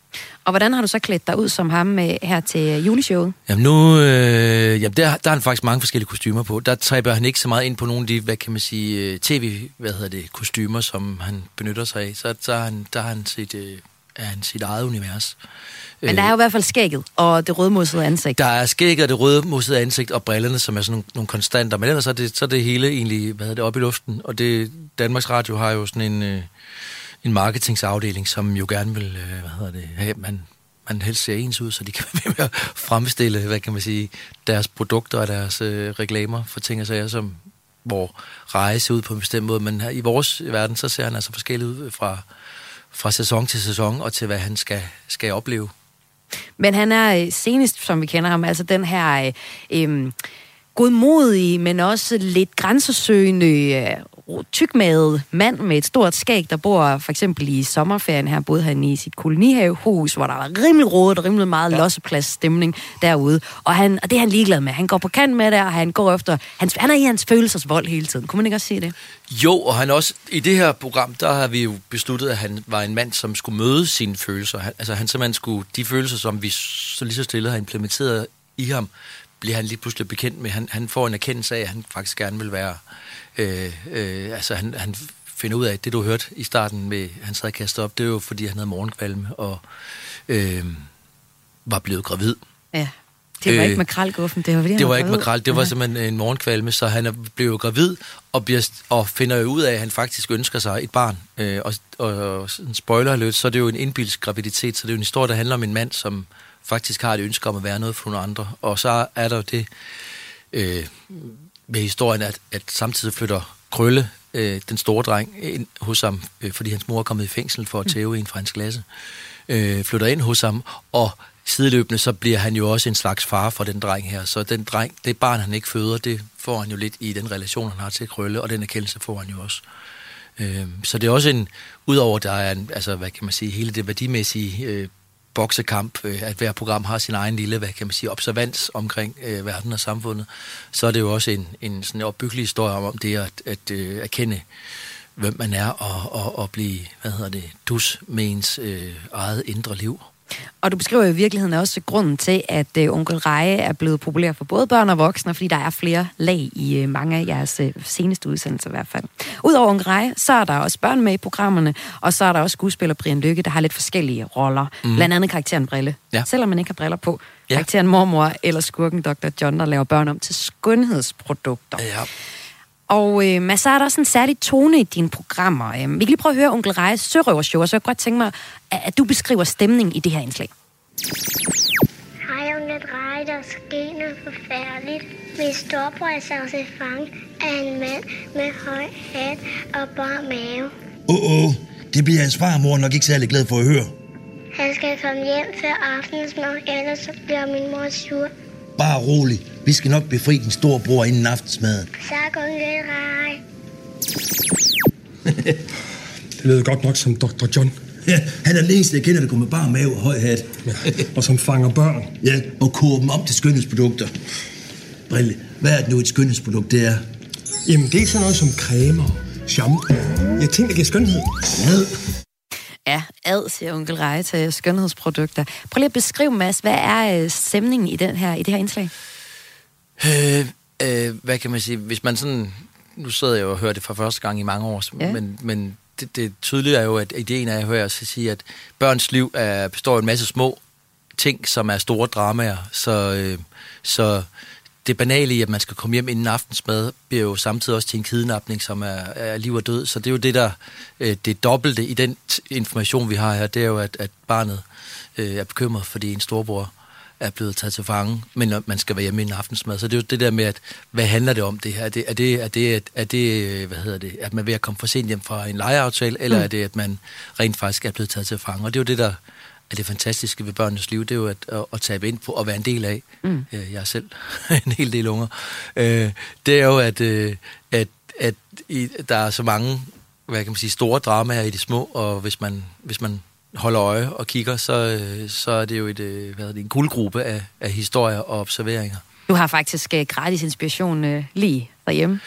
Og hvordan har du så klædt dig ud som ham øh, her til juleshowet? Jamen nu, øh, jamen der, der har han faktisk mange forskellige kostymer på. Der træber han ikke så meget ind på nogle af de, hvad kan man sige, øh, tv, hvad hedder det, kostymer, som han benytter sig af. Så der han, der har han sit, øh, er han sit eget univers. Men der er jo i hvert fald skægget og det rødmossede ansigt. Der er skægget og det rødmosede ansigt og brillerne, som er sådan nogle, nogle konstanter. Men ellers er det, så er det hele egentlig, hvad hedder det, op i luften. Og det, Danmarks Radio har jo sådan en, øh, en marketingsafdeling, som jo gerne vil, øh, hvad hedder det, have, man, man helst ser ens ud, så de kan være med at fremstille, hvad kan man sige, deres produkter og deres øh, reklamer for ting og sager, som hvor rejse ud på en bestemt måde. Men her, i vores verden, så ser han altså forskelligt ud fra, fra sæson til sæson og til, hvad han skal, skal opleve. Men han er øh, senest, som vi kender ham, altså den her øh, øhm, godmodige, men også lidt grænsesøgende, øh, tykmaget mand med et stort skæg, der bor for eksempel i sommerferien her, boede han i sit kolonihavehus, hvor der var rimelig rodet og rimelig meget ja. lossepladsstemning derude. Og, han, og det er han ligeglad med. Han går på kant med det, og han går efter... Han, han er i hans følelsesvold hele tiden. Kunne man ikke også sige det? Jo, og han også, i det her program, der har vi jo besluttet, at han var en mand, som skulle møde sine følelser. Han, altså han simpelthen skulle, de følelser, som vi så lige så stille har implementeret i ham, bliver han lige pludselig bekendt med. Han, han får en erkendelse af, at han faktisk gerne vil være... Øh, øh, altså han, han finder ud af, at det du hørte i starten med, han sad kastet op, det er jo fordi, han havde morgenkvalme og øh, var blevet gravid. Ja. Det var øh, ikke makralguffen, det var fordi, Det var ikke makrel, det var ja. simpelthen en morgenkvalme, så han er blevet gravid og, bliver, og finder jo ud af, at han faktisk ønsker sig et barn. Øh, og, og, og spoiler alert, så er det jo en indbilsk graviditet, så det er jo en historie, der handler om en mand, som faktisk har et ønske om at være noget for nogle andre. Og så er der jo det øh, med historien, at, at samtidig flytter Krølle, øh, den store dreng, ind hos ham, øh, fordi hans mor er kommet i fængsel for at tæve en fra hans klasse, øh, flytter ind hos ham, og sideløbende så bliver han jo også en slags far for den dreng her. Så den dreng, det barn, han ikke føder, det får han jo lidt i den relation, han har til Krølle, og den erkendelse får han jo også. Øh, så det er også en, udover der er en, altså hvad kan man sige, hele det værdimæssige øh, boksekamp, øh, at hver program har sin egen lille, hvad kan man sige, observans omkring øh, verden og samfundet, så er det jo også en, en sådan opbyggelig historie om, om det at, at øh, erkende, hvem man er, og, og, og blive, hvad hedder det, dus med ens øh, eget indre liv. Og du beskriver i virkeligheden også grunden til, at uh, Onkel Reje er blevet populær for både børn og voksne, fordi der er flere lag i uh, mange af jeres uh, seneste udsendelser i hvert fald. Udover Onkel Reje, så er der også børn med i programmerne, og så er der også skuespiller Brian Lykke, der har lidt forskellige roller. Mm. Blandt andet karakteren Brille, Ja. selvom man ikke har briller på. Ja. Karakteren Mormor eller skurken Dr. John, der laver børn om til skønhedsprodukter. Ja. Og øh, Mads, så er der også en særlig tone i dine programmer. Øh, vi kan lige prøve at høre Onkel Rejes sørøvershow, og så jeg godt tænke mig, at, at du beskriver stemningen i det her indslag. Hej, onkel Drej, der sker noget forfærdeligt. Min storbror er taget til fange af en mand med høj hat og bar mave. Åh, oh, oh, det bliver hans farmor nok ikke særlig glad for at høre. Han skal komme hjem før aftensmad, ellers så bliver min mor sur. Bare rolig. Vi skal nok befri din store bror inden aftensmaden. Tak, onkel Drej. Det lød godt nok som Dr. John. Ja, han er den eneste, jeg kender, der går med bare mave og høj hat. Ja, og som fanger børn. Ja, og koger dem om til skønhedsprodukter. Brille, hvad er det nu et skønhedsprodukt, det er? Jamen, det er sådan noget som cremer, shampoo. Jeg tænker, det giver skønhed. Ja. Ja, ad, siger onkel Reje til skønhedsprodukter. Prøv lige at beskrive, Mads, hvad er øh, stemningen i, den her, i det her indslag? Øh, øh, hvad kan man sige, hvis man sådan, nu sidder jeg jo og hører det for første gang i mange år, Ja. men, men det, det tydelige er jo, at ideen er, at jeg skal sige, at børns liv er, består af en masse små ting, som er store dramaer, så, øh, så det banale i, at man skal komme hjem inden aftensmad, bliver jo samtidig også til en kidnapning, som er, er liv og død. Så det er jo det, der øh, det dobbelte i den information, vi har her, det er jo, at, at barnet øh, er bekymret, fordi en storbror er blevet taget til fange, men man skal være hjemme inden aftensmad. Så det er jo det der med, at hvad handler det om det her? Er det, er det, er det, er det hvad hedder det, at man er ved at komme for sent hjem fra en lejeaftale, eller Mm. er det, at man rent faktisk er blevet taget til fange? Og det er jo det, der er det fantastiske ved børnenes liv, det er jo at, at, at tabe ind på og være en del af. Mm. Øh, Jeg er selv en hel del unger. Øh, Det er jo, at, øh, at, at i, der er så mange hvad kan man sige, store dramaer i de små, og hvis man, hvis man holder øje og kigger, så, øh, så er det jo et, øh, hvad hedder det, en guldgruppe af, af historier og observeringer. Du har faktisk uh, gratis inspiration uh, lige derhjemme.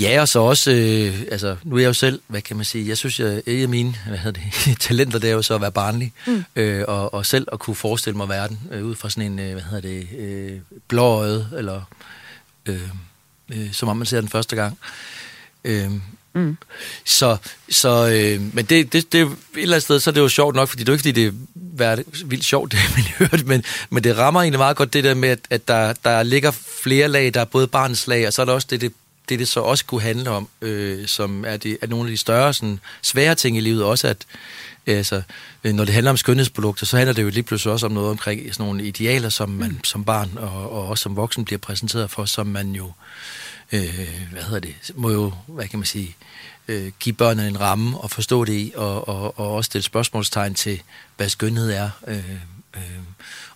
Ja, og så også, øh, altså, nu er jeg jo selv, hvad kan man sige, jeg synes, jeg, et af mine hvad hedder det, talenter, det er jo så at være barnlig, Mm. øh, og, og selv at kunne forestille mig verden, øh, ud fra sådan en, øh, hvad hedder det, øh, blåøjet, eller øh, øh, som om man ser den første gang. Øh, Mm. så, så øh, men det, det, det, et eller andet sted, så er det jo sjovt nok, fordi det er ikke, fordi det er vildt sjovt, det miljøet, men, men det rammer egentlig meget godt det der med, at, at der, der ligger flere lag, der er både barnets lag, og så er der også det, det, det, det så også kunne handle om, øh, som er, det, er nogle af de større, sådan, svære ting i livet, også at altså, øh, når det handler om skønhedsprodukter, så handler det jo lige pludselig også om noget omkring sådan nogle idealer, som man som barn og, og også som voksen bliver præsenteret for, som man jo øh, hvad hedder det, må jo, hvad kan man sige, øh, give børnene en ramme og forstå det i, og, og, og også stille spørgsmålstegn til, hvad skønhed er. Øh, Øh,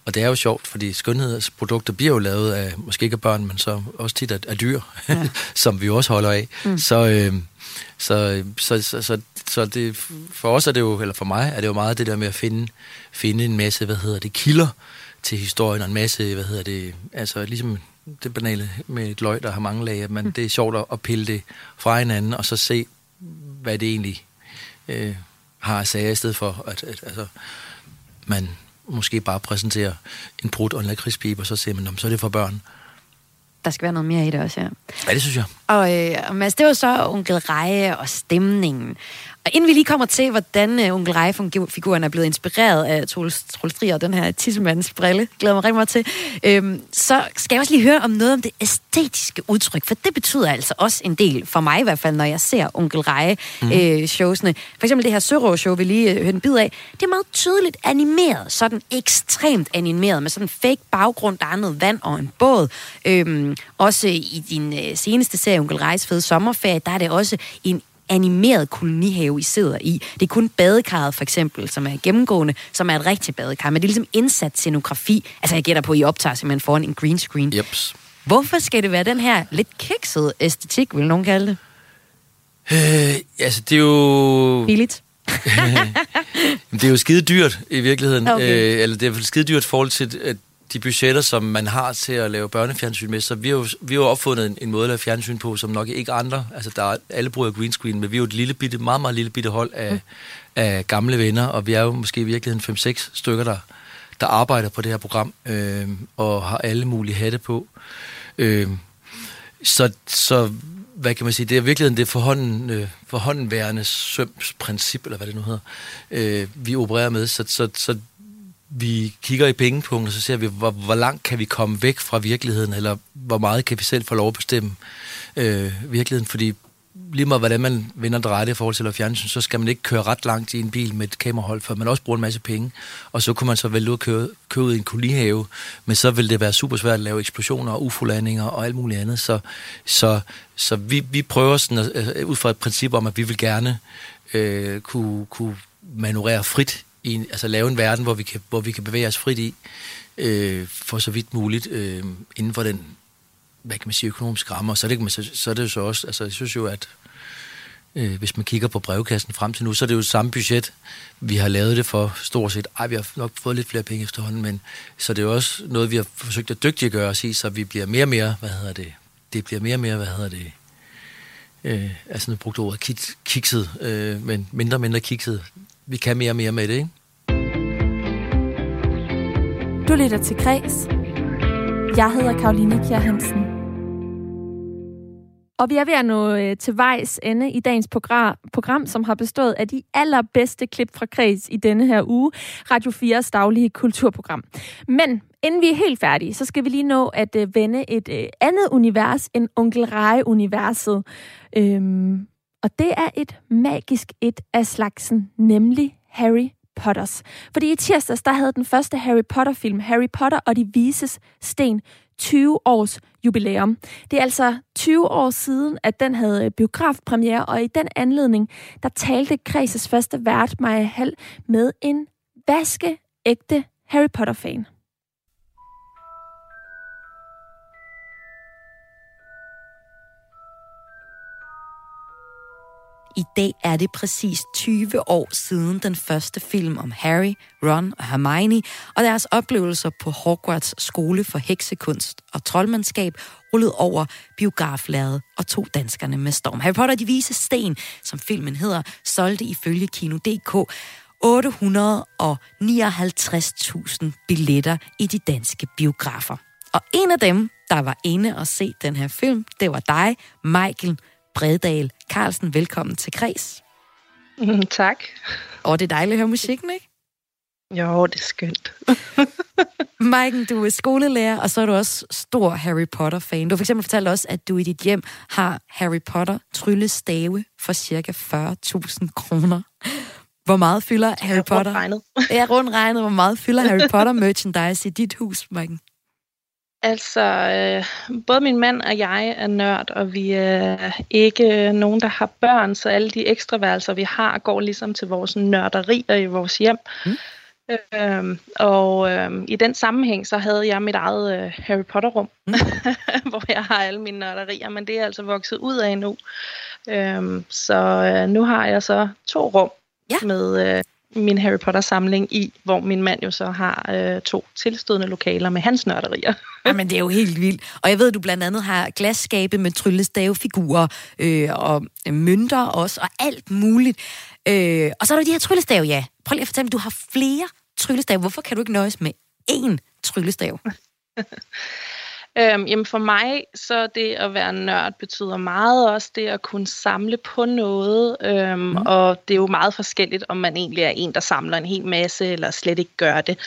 og det er jo sjovt, fordi skønhedsprodukter bliver jo lavet af, måske ikke af børn, men så også tit af, af dyr, ja. som vi også holder af. Mm. Så, øh, så, så, så, så, så det, for os er det jo, eller for mig, er det jo meget det der med at finde, finde en masse, hvad hedder det, kilder til historien, og en masse, hvad hedder det, altså ligesom det banale med et løg, der har mange lag, man, mm. det er sjovt at pille det fra hinanden, og så se, hvad det egentlig øh, har at sige, i stedet for, at, at altså, man måske bare præsenterer en brud og en lakridspibe, og så siger man, så er det for børn. Der skal være noget mere i det også, ja. Ja, det synes jeg. Og øh, Mads, det var så onkel Reje og stemningen. Og inden vi lige kommer til, hvordan uh, onkel Reje-figuren er blevet inspireret af Troels Trier og den her tissemands brille, glæder mig rigtig meget til, øhm, så skal jeg også lige høre om noget om det æstetiske udtryk, for det betyder altså også en del, for mig i hvert fald, når jeg ser onkel Reje-showsene. Mm. Øh, for eksempel det her Sørå-show, vi lige øh, hørte en bid af, det er meget tydeligt animeret, sådan ekstremt animeret, med sådan en fake baggrund, der er noget vand og en båd. Øhm, også i din øh, seneste serie, Onkel Rejes Fede Sommerferie, der er det også en animeret kolonihave, I sidder i. Det er kun badekarret, for eksempel, som er gennemgående, som er et rigtigt badekar, men det er ligesom indsat scenografi. Altså, jeg gætter på, at I optager simpelthen foran en green screen. Jeps. Hvorfor skal det være den her lidt kiksede æstetik, vil nogen kalde det? Øh, altså, det er jo... Billigt. det er jo skide dyrt i virkeligheden. Okay. Øh, eller det er skide dyrt i forhold til at de budgetter, som man har til at lave børnefjernsyn med. Så vi har jo, vi har jo opfundet en, en måde at lave fjernsyn på, som nok ikke andre. Altså, der er, alle bruger green screen, men vi er jo et lille bitte, meget, meget lille bitte hold af, mm. af gamle venner, og vi er jo måske i virkeligheden 5-6 stykker, der, der arbejder på det her program, øh, og har alle mulige hatte på. Øh, så, så hvad kan man sige, det er virkelig det forhånden, øh, forhåndenværende sømsprincip, eller hvad det nu hedder, øh, vi opererer med. Så, så, så vi kigger i pengepunkten, og så ser vi, hvor, hvor langt kan vi komme væk fra virkeligheden, eller hvor meget kan vi selv få lov at bestemme øh, virkeligheden, fordi lige meget hvordan man vinder det i forhold til at fjernsyn, så skal man ikke køre ret langt i en bil med et kamerahold, for man også bruger en masse penge. Og så kunne man så vælge ud at køre, køre ud i en kolonihave, men så vil det være super svært at lave eksplosioner og ufolandinger og alt muligt andet. Så, så, så vi, vi prøver sådan at, ud fra et princip om, at vi vil gerne øh, kunne, kunne manøvrere frit i en, altså lave en verden, hvor vi kan, hvor vi kan bevæge os frit i, øh, for så vidt muligt, øh, inden for den, hvad kan man sige, økonomiske rammer. Så, det, så, så er det jo så også, altså jeg synes jo, at øh, hvis man kigger på brevkassen frem til nu, så er det jo samme budget, vi har lavet det for stort set. Ej, vi har nok fået lidt flere penge efterhånden, men så det er jo også noget, vi har forsøgt at dygtiggøre os i, så vi bliver mere og mere, hvad hedder det, det bliver mere og mere, hvad hedder det, øh, altså nu brugte ordet kikset, øh, men mindre og mindre kikset vi kan mere og mere med det, ikke? Du lytter til Græs. Jeg hedder Karoline Kjær Hansen. Og vi er ved at nå øh, til vejs ende i dagens program, program, som har bestået af de allerbedste klip fra Kreds i denne her uge, Radio 4's daglige kulturprogram. Men inden vi er helt færdige, så skal vi lige nå at øh, vende et øh, andet univers end Onkel Reje-universet. Øhm, og det er et magisk et af slagsen, nemlig Harry Potters. Fordi i tirsdags, der havde den første Harry Potter-film, Harry Potter og de vises sten, 20 års jubilæum. Det er altså 20 år siden, at den havde øh, biografpremiere, og i den anledning, der talte Kreses første vært, Maja Hall, med en vaskeægte Harry Potter-fan. I dag er det præcis 20 år siden den første film om Harry, Ron og Hermione og deres oplevelser på Hogwarts skole for heksekunst og troldmandskab rullede over biograflaget og to danskerne med storm. Harry Potter de vise sten, som filmen hedder, solgte ifølge Kino.dk 859.000 billetter i de danske biografer. Og en af dem, der var inde og se den her film, det var dig, Michael Bredal Carlsen. Velkommen til Kreds. Mm, tak. Og det er dejligt at høre musikken, ikke? Jo, det er skønt. Maiken, du er skolelærer, og så er du også stor Harry Potter-fan. Du har for eksempel fortalt os, at du i dit hjem har Harry Potter tryllestave for cirka 40.000 kroner. Hvor meget fylder Harry Potter? Rundt regnet. ja, rundt regnet. Hvor meget fylder Harry Potter merchandise i dit hus, Maiken? Altså, øh, både min mand og jeg er nørd, og vi er ikke nogen, der har børn, så alle de ekstra værelser, vi har, går ligesom til vores nørderier i vores hjem. Mm. Øhm, og øhm, i den sammenhæng, så havde jeg mit eget øh, Harry Potter-rum, mm. hvor jeg har alle mine nørderier, men det er altså vokset ud af nu. Øhm, så øh, nu har jeg så to rum ja. med øh, min Harry Potter-samling i, hvor min mand jo så har øh, to tilstødende lokaler med hans nørderier. Jamen, det er jo helt vildt. Og jeg ved, at du blandt andet har glasskabe med tryllestavefigurer øh, og mønter også, og alt muligt. Øh, og så er der de her tryllestav, ja. Prøv lige at fortælle mig, du har flere tryllestav. Hvorfor kan du ikke nøjes med én tryllestav? Øhm, jamen for mig, så det at være nørd betyder meget også det at kunne samle på noget, øhm, mm. og det er jo meget forskelligt, om man egentlig er en, der samler en hel masse, eller slet ikke gør det.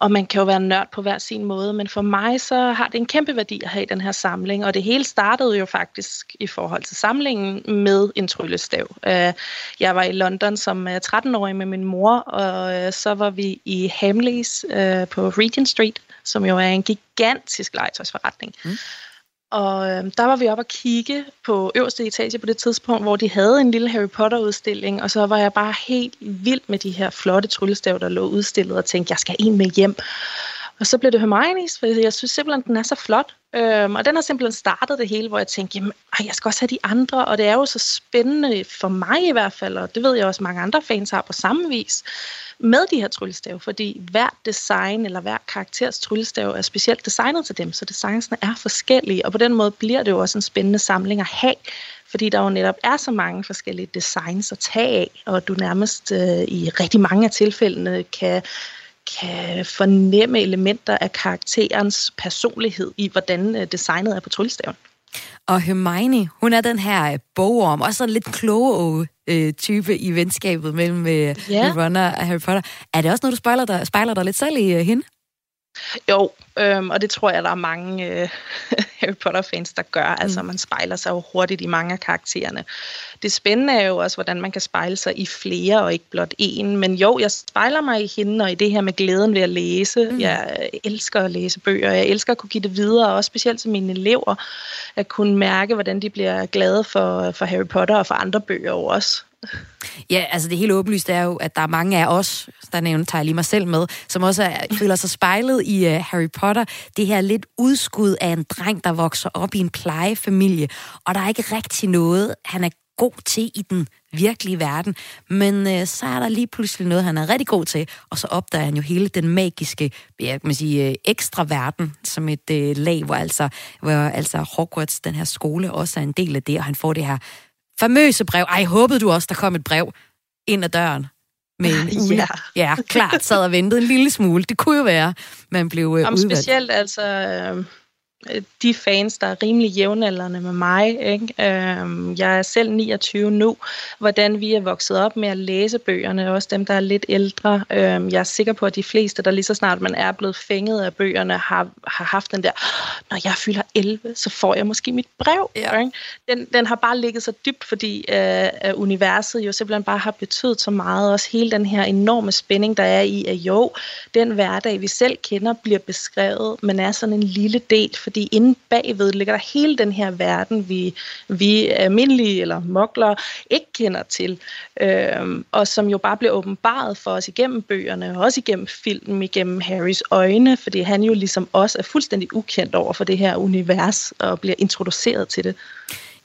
Og man kan jo være nørd på hver sin måde, men for mig så har det en kæmpe værdi at have den her samling, og det hele startede jo faktisk i forhold til samlingen med en tryllestav. Øh, jeg var i London som øh, 13-årig med min mor, og øh, så var vi i Hamleys på Regent Street, som jo er en gigantisk legetøjsforretning. Mm. Og øh, der var vi oppe og kigge på øverste etage på det tidspunkt, hvor de havde en lille Harry Potter-udstilling, og så var jeg bare helt vild med de her flotte tryllestav, der lå udstillet, og tænkte, jeg skal en med hjem. Og så blev det Hermione's, for jeg synes simpelthen, den er så flot. Øhm, og den har simpelthen startet det hele, hvor jeg tænkte, jamen, ej, jeg skal også have de andre, og det er jo så spændende for mig i hvert fald, og det ved jeg også, mange andre fans har på samme vis, med de her tryllestav, fordi hver design eller hver karakters tryllestav er specielt designet til dem, så designsene er forskellige, og på den måde bliver det jo også en spændende samling at have, fordi der jo netop er så mange forskellige designs at tage af, og du nærmest øh, i rigtig mange af tilfældene kan kan fornemme elementer af karakterens personlighed i, hvordan øh, designet er på tryllestaven. Og Hermione, hun er den her øh, bogorm, også en lidt kloge øh, type i venskabet mellem øh, yeah. Ron og Harry Potter. Er det også noget, du spejler dig, spejler dig lidt selv i øh, hende? Jo, øhm, og det tror jeg, der er mange øh, Harry Potter-fans, der gør. Altså, mm. Altså, man spejler sig jo hurtigt i mange af karaktererne. Det spændende er jo også, hvordan man kan spejle sig i flere, og ikke blot én. Men jo, jeg spejler mig i hende, og i det her med glæden ved at læse. Mm. Jeg elsker at læse bøger, jeg elsker at kunne give det videre, også specielt til mine elever. At kunne mærke, hvordan de bliver glade for, for Harry Potter og for andre bøger også. Ja, altså det helt åbenlyst er jo, at der er mange af os, der nævner, tager jeg lige mig selv med, som også er, føler sig spejlet i uh, Harry Potter. Det her lidt udskud af en dreng, der vokser op i en plejefamilie, og der er ikke rigtig noget, han er god til i den virkelige verden. Men uh, så er der lige pludselig noget, han er rigtig god til, og så opdager han jo hele den magiske, ja, kan man sige, uh, ekstra verden, som et uh, lag, hvor altså, hvor altså Hogwarts, den her skole, også er en del af det, og han får det her famøse brev. Ej, håbede du også, der kom et brev ind ad døren? Med en ugle. Ja. ja, klart sad og ventede en lille smule. Det kunne jo være, man blev uh, udvalgt. Specielt altså... Øh de fans, der er rimelig jævnaldrende med mig. Ikke? Øhm, jeg er selv 29 nu. Hvordan vi er vokset op med at læse bøgerne, også dem, der er lidt ældre. Øhm, jeg er sikker på, at de fleste, der lige så snart man er blevet fænget af bøgerne, har, har haft den der, når jeg fylder 11, så får jeg måske mit brev. Ja. Ikke? Den, den har bare ligget så dybt, fordi øh, universet jo simpelthen bare har betydet så meget. Også hele den her enorme spænding, der er i, at jo, den hverdag, vi selv kender, bliver beskrevet, men er sådan en lille del, fordi inde bagved ligger der hele den her verden, vi, vi almindelige eller mokler ikke kender til, øh, og som jo bare bliver åbenbaret for os igennem bøgerne, og også igennem filmen, igennem Harrys øjne, fordi han jo ligesom også er fuldstændig ukendt over for det her univers, og bliver introduceret til det.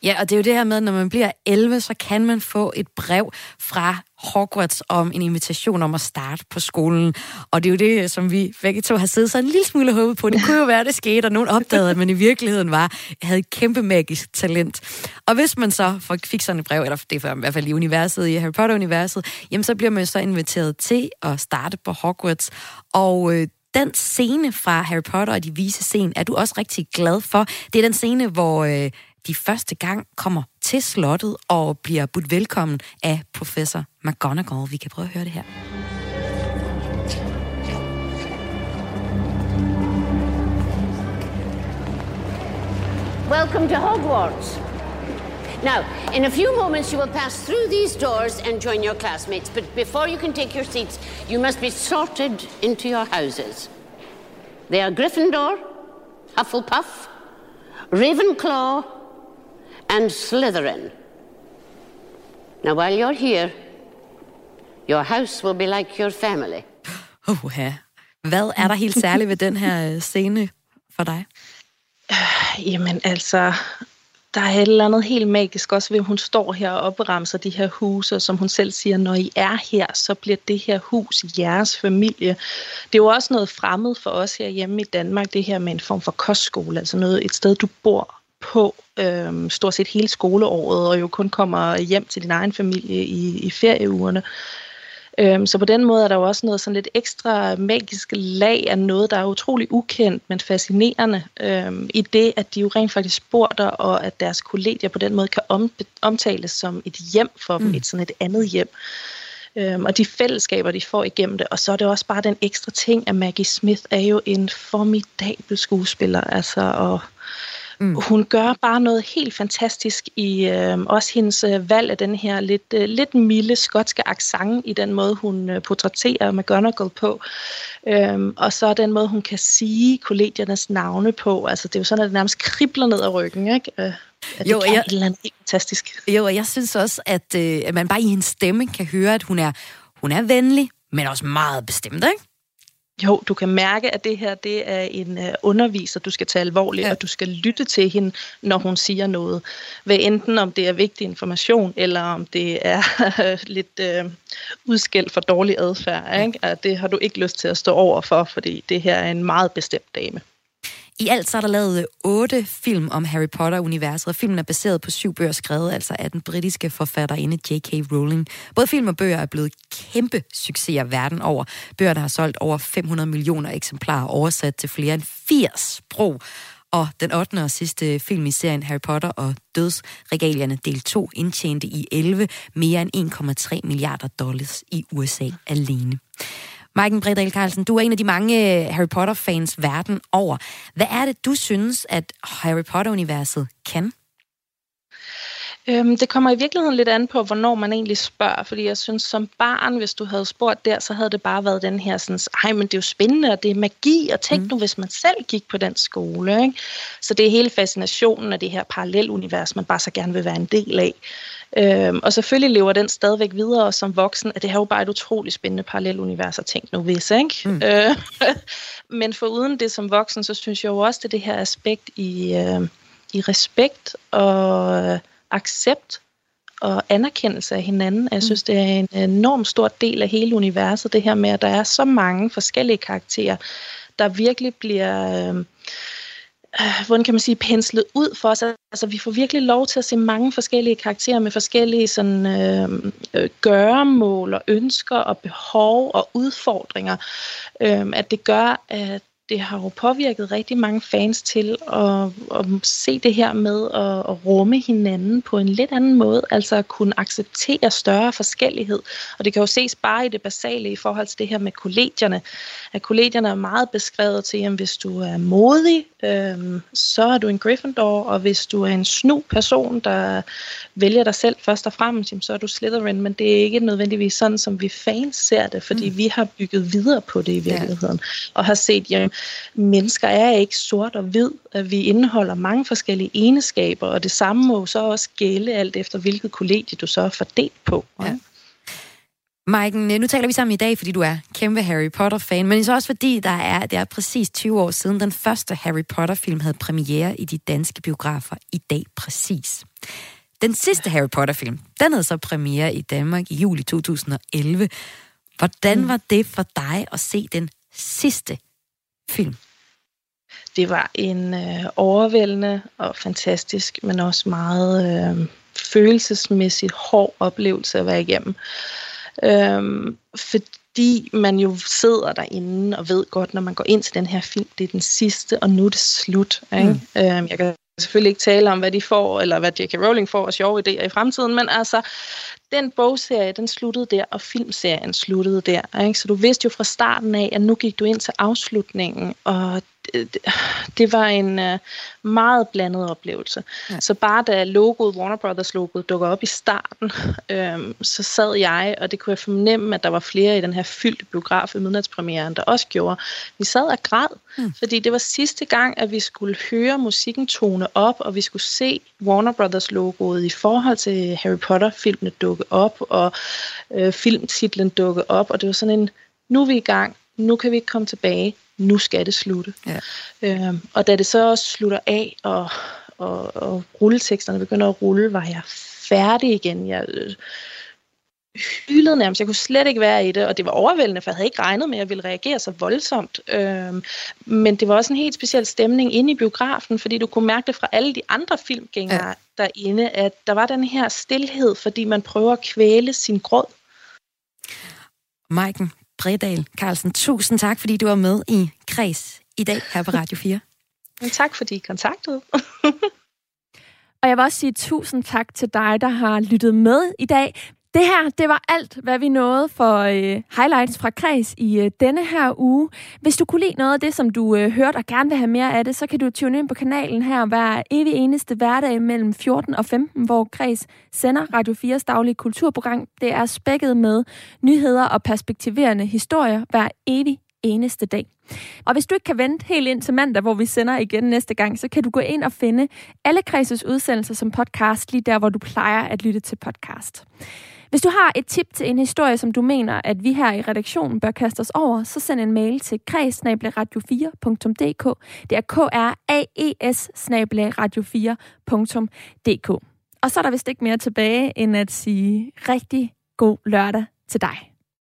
Ja, og det er jo det her med, at når man bliver 11, så kan man få et brev fra Hogwarts om en invitation om at starte på skolen. Og det er jo det, som vi begge to har siddet så en lille smule håbet på. Det kunne jo være, det skete, og nogen opdagede, at man i virkeligheden var, havde et kæmpe magisk talent. Og hvis man så fik sådan et brev, eller det er i hvert fald i universet, i Harry Potter-universet, jamen så bliver man så inviteret til at starte på Hogwarts. Og øh, den scene fra Harry Potter og de vise scene er du også rigtig glad for. Det er den scene, hvor øh, de første gang kommer til slottet og bliver budt velkommen af professor McGonagall. Vi kan prøve at høre det her. Welcome to Hogwarts. Now, in a few moments, you will pass through these doors and join your classmates. But before you can take your seats, you must be sorted into your houses. They are Gryffindor, Hufflepuff, Ravenclaw, and Slytherin. Now, while you're here, your house will be like your family. Ja. Hvad er der helt særligt ved den her øh, scene for dig? Jamen altså, der er et eller andet helt magisk også ved, at hun står her og opremser de her huse, og som hun selv siger, når I er her, så bliver det her hus jeres familie. Det er jo også noget fremmed for os her hjemme i Danmark, det her med en form for kostskole, altså noget, et sted, du bor på øhm, stort set hele skoleåret, og jo kun kommer hjem til din egen familie i, i ferieugerne. Øhm, så på den måde er der jo også noget sådan lidt ekstra magisk lag af noget, der er utrolig ukendt, men fascinerende øhm, i det, at de jo rent faktisk bor der, og at deres kollegier på den måde kan om, omtales som et hjem for dem, mm. et sådan et andet hjem. Øhm, og de fællesskaber, de får igennem det. Og så er det også bare den ekstra ting, at Maggie Smith er jo en formidabel skuespiller. Altså, og Mm. Hun gør bare noget helt fantastisk i øh, også hendes øh, valg af den her lidt, øh, lidt milde skotske accent i den måde, hun øh, portrætterer McGonagall på. Øhm, og så den måde, hun kan sige kollegiernes navne på. Altså, det er jo sådan, at det nærmest kribler ned ad ryggen, ikke? Øh, at jo, det kan jeg, et eller andet helt fantastisk. Jo, og jeg synes også, at, øh, at man bare i hendes stemme kan høre, at hun er, hun er venlig, men også meget bestemt, ikke? Jo, du kan mærke, at det her det er en uh, underviser, du skal tage alvorligt, ja. og du skal lytte til hende, når hun siger noget. Hvad enten om det er vigtig information, eller om det er lidt uh, udskæld for dårlig adfærd. Ikke? At det har du ikke lyst til at stå over for, fordi det her er en meget bestemt dame. I alt så er der lavet øh, otte film om Harry Potter-universet, og filmen er baseret på syv bøger skrevet altså af den britiske forfatterinde J.K. Rowling. Både film og bøger er blevet kæmpe succeser verden over. Bøger, der har solgt over 500 millioner eksemplarer, oversat til flere end 80 sprog. Og den 8. og sidste film i serien Harry Potter og Dødsregalierne del 2 indtjente i 11 mere end 1,3 milliarder dollars i USA alene. Maiken Bredal Carlsen, du er en af de mange øh, Harry Potter-fans verden over. Hvad er det, du synes, at Harry Potter-universet kan? Øhm, det kommer i virkeligheden lidt an på, hvornår man egentlig spørger, fordi jeg synes, som barn, hvis du havde spurgt der, så havde det bare været den her sådan, ej, men det er jo spændende, og det er magi, og tænk mm. nu, hvis man selv gik på den skole, ikke? Så det er hele fascinationen af det her parallelunivers, man bare så gerne vil være en del af. Øhm, og selvfølgelig lever den stadigvæk videre som voksen, at det her jo bare et utroligt spændende parallelunivers at tænke nu hvis, ikke? Mm. Øh, men for uden det som voksen, så synes jeg jo også, at det her aspekt i, øh, i respekt og øh, accept og anerkendelse af hinanden. Jeg mm. synes, det er en enorm stor del af hele universet, det her med, at der er så mange forskellige karakterer, der virkelig bliver... Øh, øh, hvordan kan man sige, penslet ud for os. Altså, vi får virkelig lov til at se mange forskellige karakterer med forskellige sådan, øh, øh, gøremål og ønsker og behov og udfordringer. Øh, at det gør, at det har jo påvirket rigtig mange fans til at, at se det her med at, at rumme hinanden på en lidt anden måde, altså at kunne acceptere større forskellighed. Og det kan jo ses bare i det basale i forhold til det her med kollegierne. At kollegierne er meget beskrevet til, at hvis du er modig, øhm, så er du en Gryffindor, og hvis du er en snu person, der vælger dig selv først og fremmest, så er du Slytherin, men det er ikke nødvendigvis sådan, som vi fans ser det, fordi mm. vi har bygget videre på det i virkeligheden, ja. og har set, at mennesker er ikke sort og hvid, at vi indeholder mange forskellige egenskaber, og det samme må så også gælde alt efter, hvilket kollegie du så er fordelt på. Ja. Maiken, nu taler vi sammen i dag, fordi du er kæmpe Harry Potter-fan, men så også fordi der er, det er præcis 20 år siden, den første Harry Potter-film havde premiere i de danske biografer i dag præcis. Den sidste Harry Potter-film, den havde så premiere i Danmark i juli 2011. Hvordan mm. var det for dig at se den sidste film? Det var en øh, overvældende og fantastisk, men også meget øh, følelsesmæssigt hård oplevelse at være igennem. Øhm, fordi man jo sidder derinde og ved godt, når man går ind til den her film, det er den sidste, og nu er det slut. Ikke? Mm. Øhm, jeg kan selvfølgelig ikke tale om, hvad de får, eller hvad J.K. Rowling får af sjove idéer i fremtiden, men altså, den bogserie, den sluttede der, og filmserien sluttede der. Ikke? Så du vidste jo fra starten af, at nu gik du ind til afslutningen, og det, var en uh, meget blandet oplevelse. Ja. Så bare da logoet, Warner Brothers logoet, dukker op i starten, øhm, så sad jeg, og det kunne jeg fornemme, at der var flere i den her fyldte biograf i midnatspremieren, der også gjorde. Vi sad og græd, mm. fordi det var sidste gang, at vi skulle høre musikken tone op, og vi skulle se Warner Brothers logoet i forhold til Harry Potter-filmene dukke op, og øh, filmtitlen dukke op, og det var sådan en, nu er vi i gang, nu kan vi ikke komme tilbage, nu skal det slutte. Ja. Øhm, og da det så også slutter af, og, og, og rulleteksterne begynder at rulle, var jeg færdig igen. Jeg øh, hylede nærmest. Jeg kunne slet ikke være i det, og det var overvældende, for jeg havde ikke regnet med, at jeg ville reagere så voldsomt. Øhm, men det var også en helt speciel stemning inde i biografen, fordi du kunne mærke det fra alle de andre filmgængere ja. derinde, at der var den her stillhed, fordi man prøver at kvæle sin gråd. Maiken Bredal Carlsen, tusind tak, fordi du var med i Kreds i dag her på Radio 4. Men tak, fordi I kontaktede. Og jeg vil også sige tusind tak til dig, der har lyttet med i dag. Det her, det var alt, hvad vi nåede for øh, highlights fra Kreds i øh, denne her uge. Hvis du kunne lide noget af det, som du øh, hørte og gerne vil have mere af det, så kan du tune ind på kanalen her hver evig eneste hverdag mellem 14 og 15, hvor Kreds sender Radio 4's daglige kulturprogram. Det er spækket med nyheder og perspektiverende historier hver evig eneste dag. Og hvis du ikke kan vente helt ind til mandag, hvor vi sender igen næste gang, så kan du gå ind og finde alle Kredses udsendelser som podcast, lige der, hvor du plejer at lytte til podcast. Hvis du har et tip til en historie, som du mener, at vi her i redaktionen bør kaste os over, så send en mail til kreds-radio4.dk. Det er k r a e s radio4.dk. Og så er der vist ikke mere tilbage, end at sige rigtig god lørdag til dig.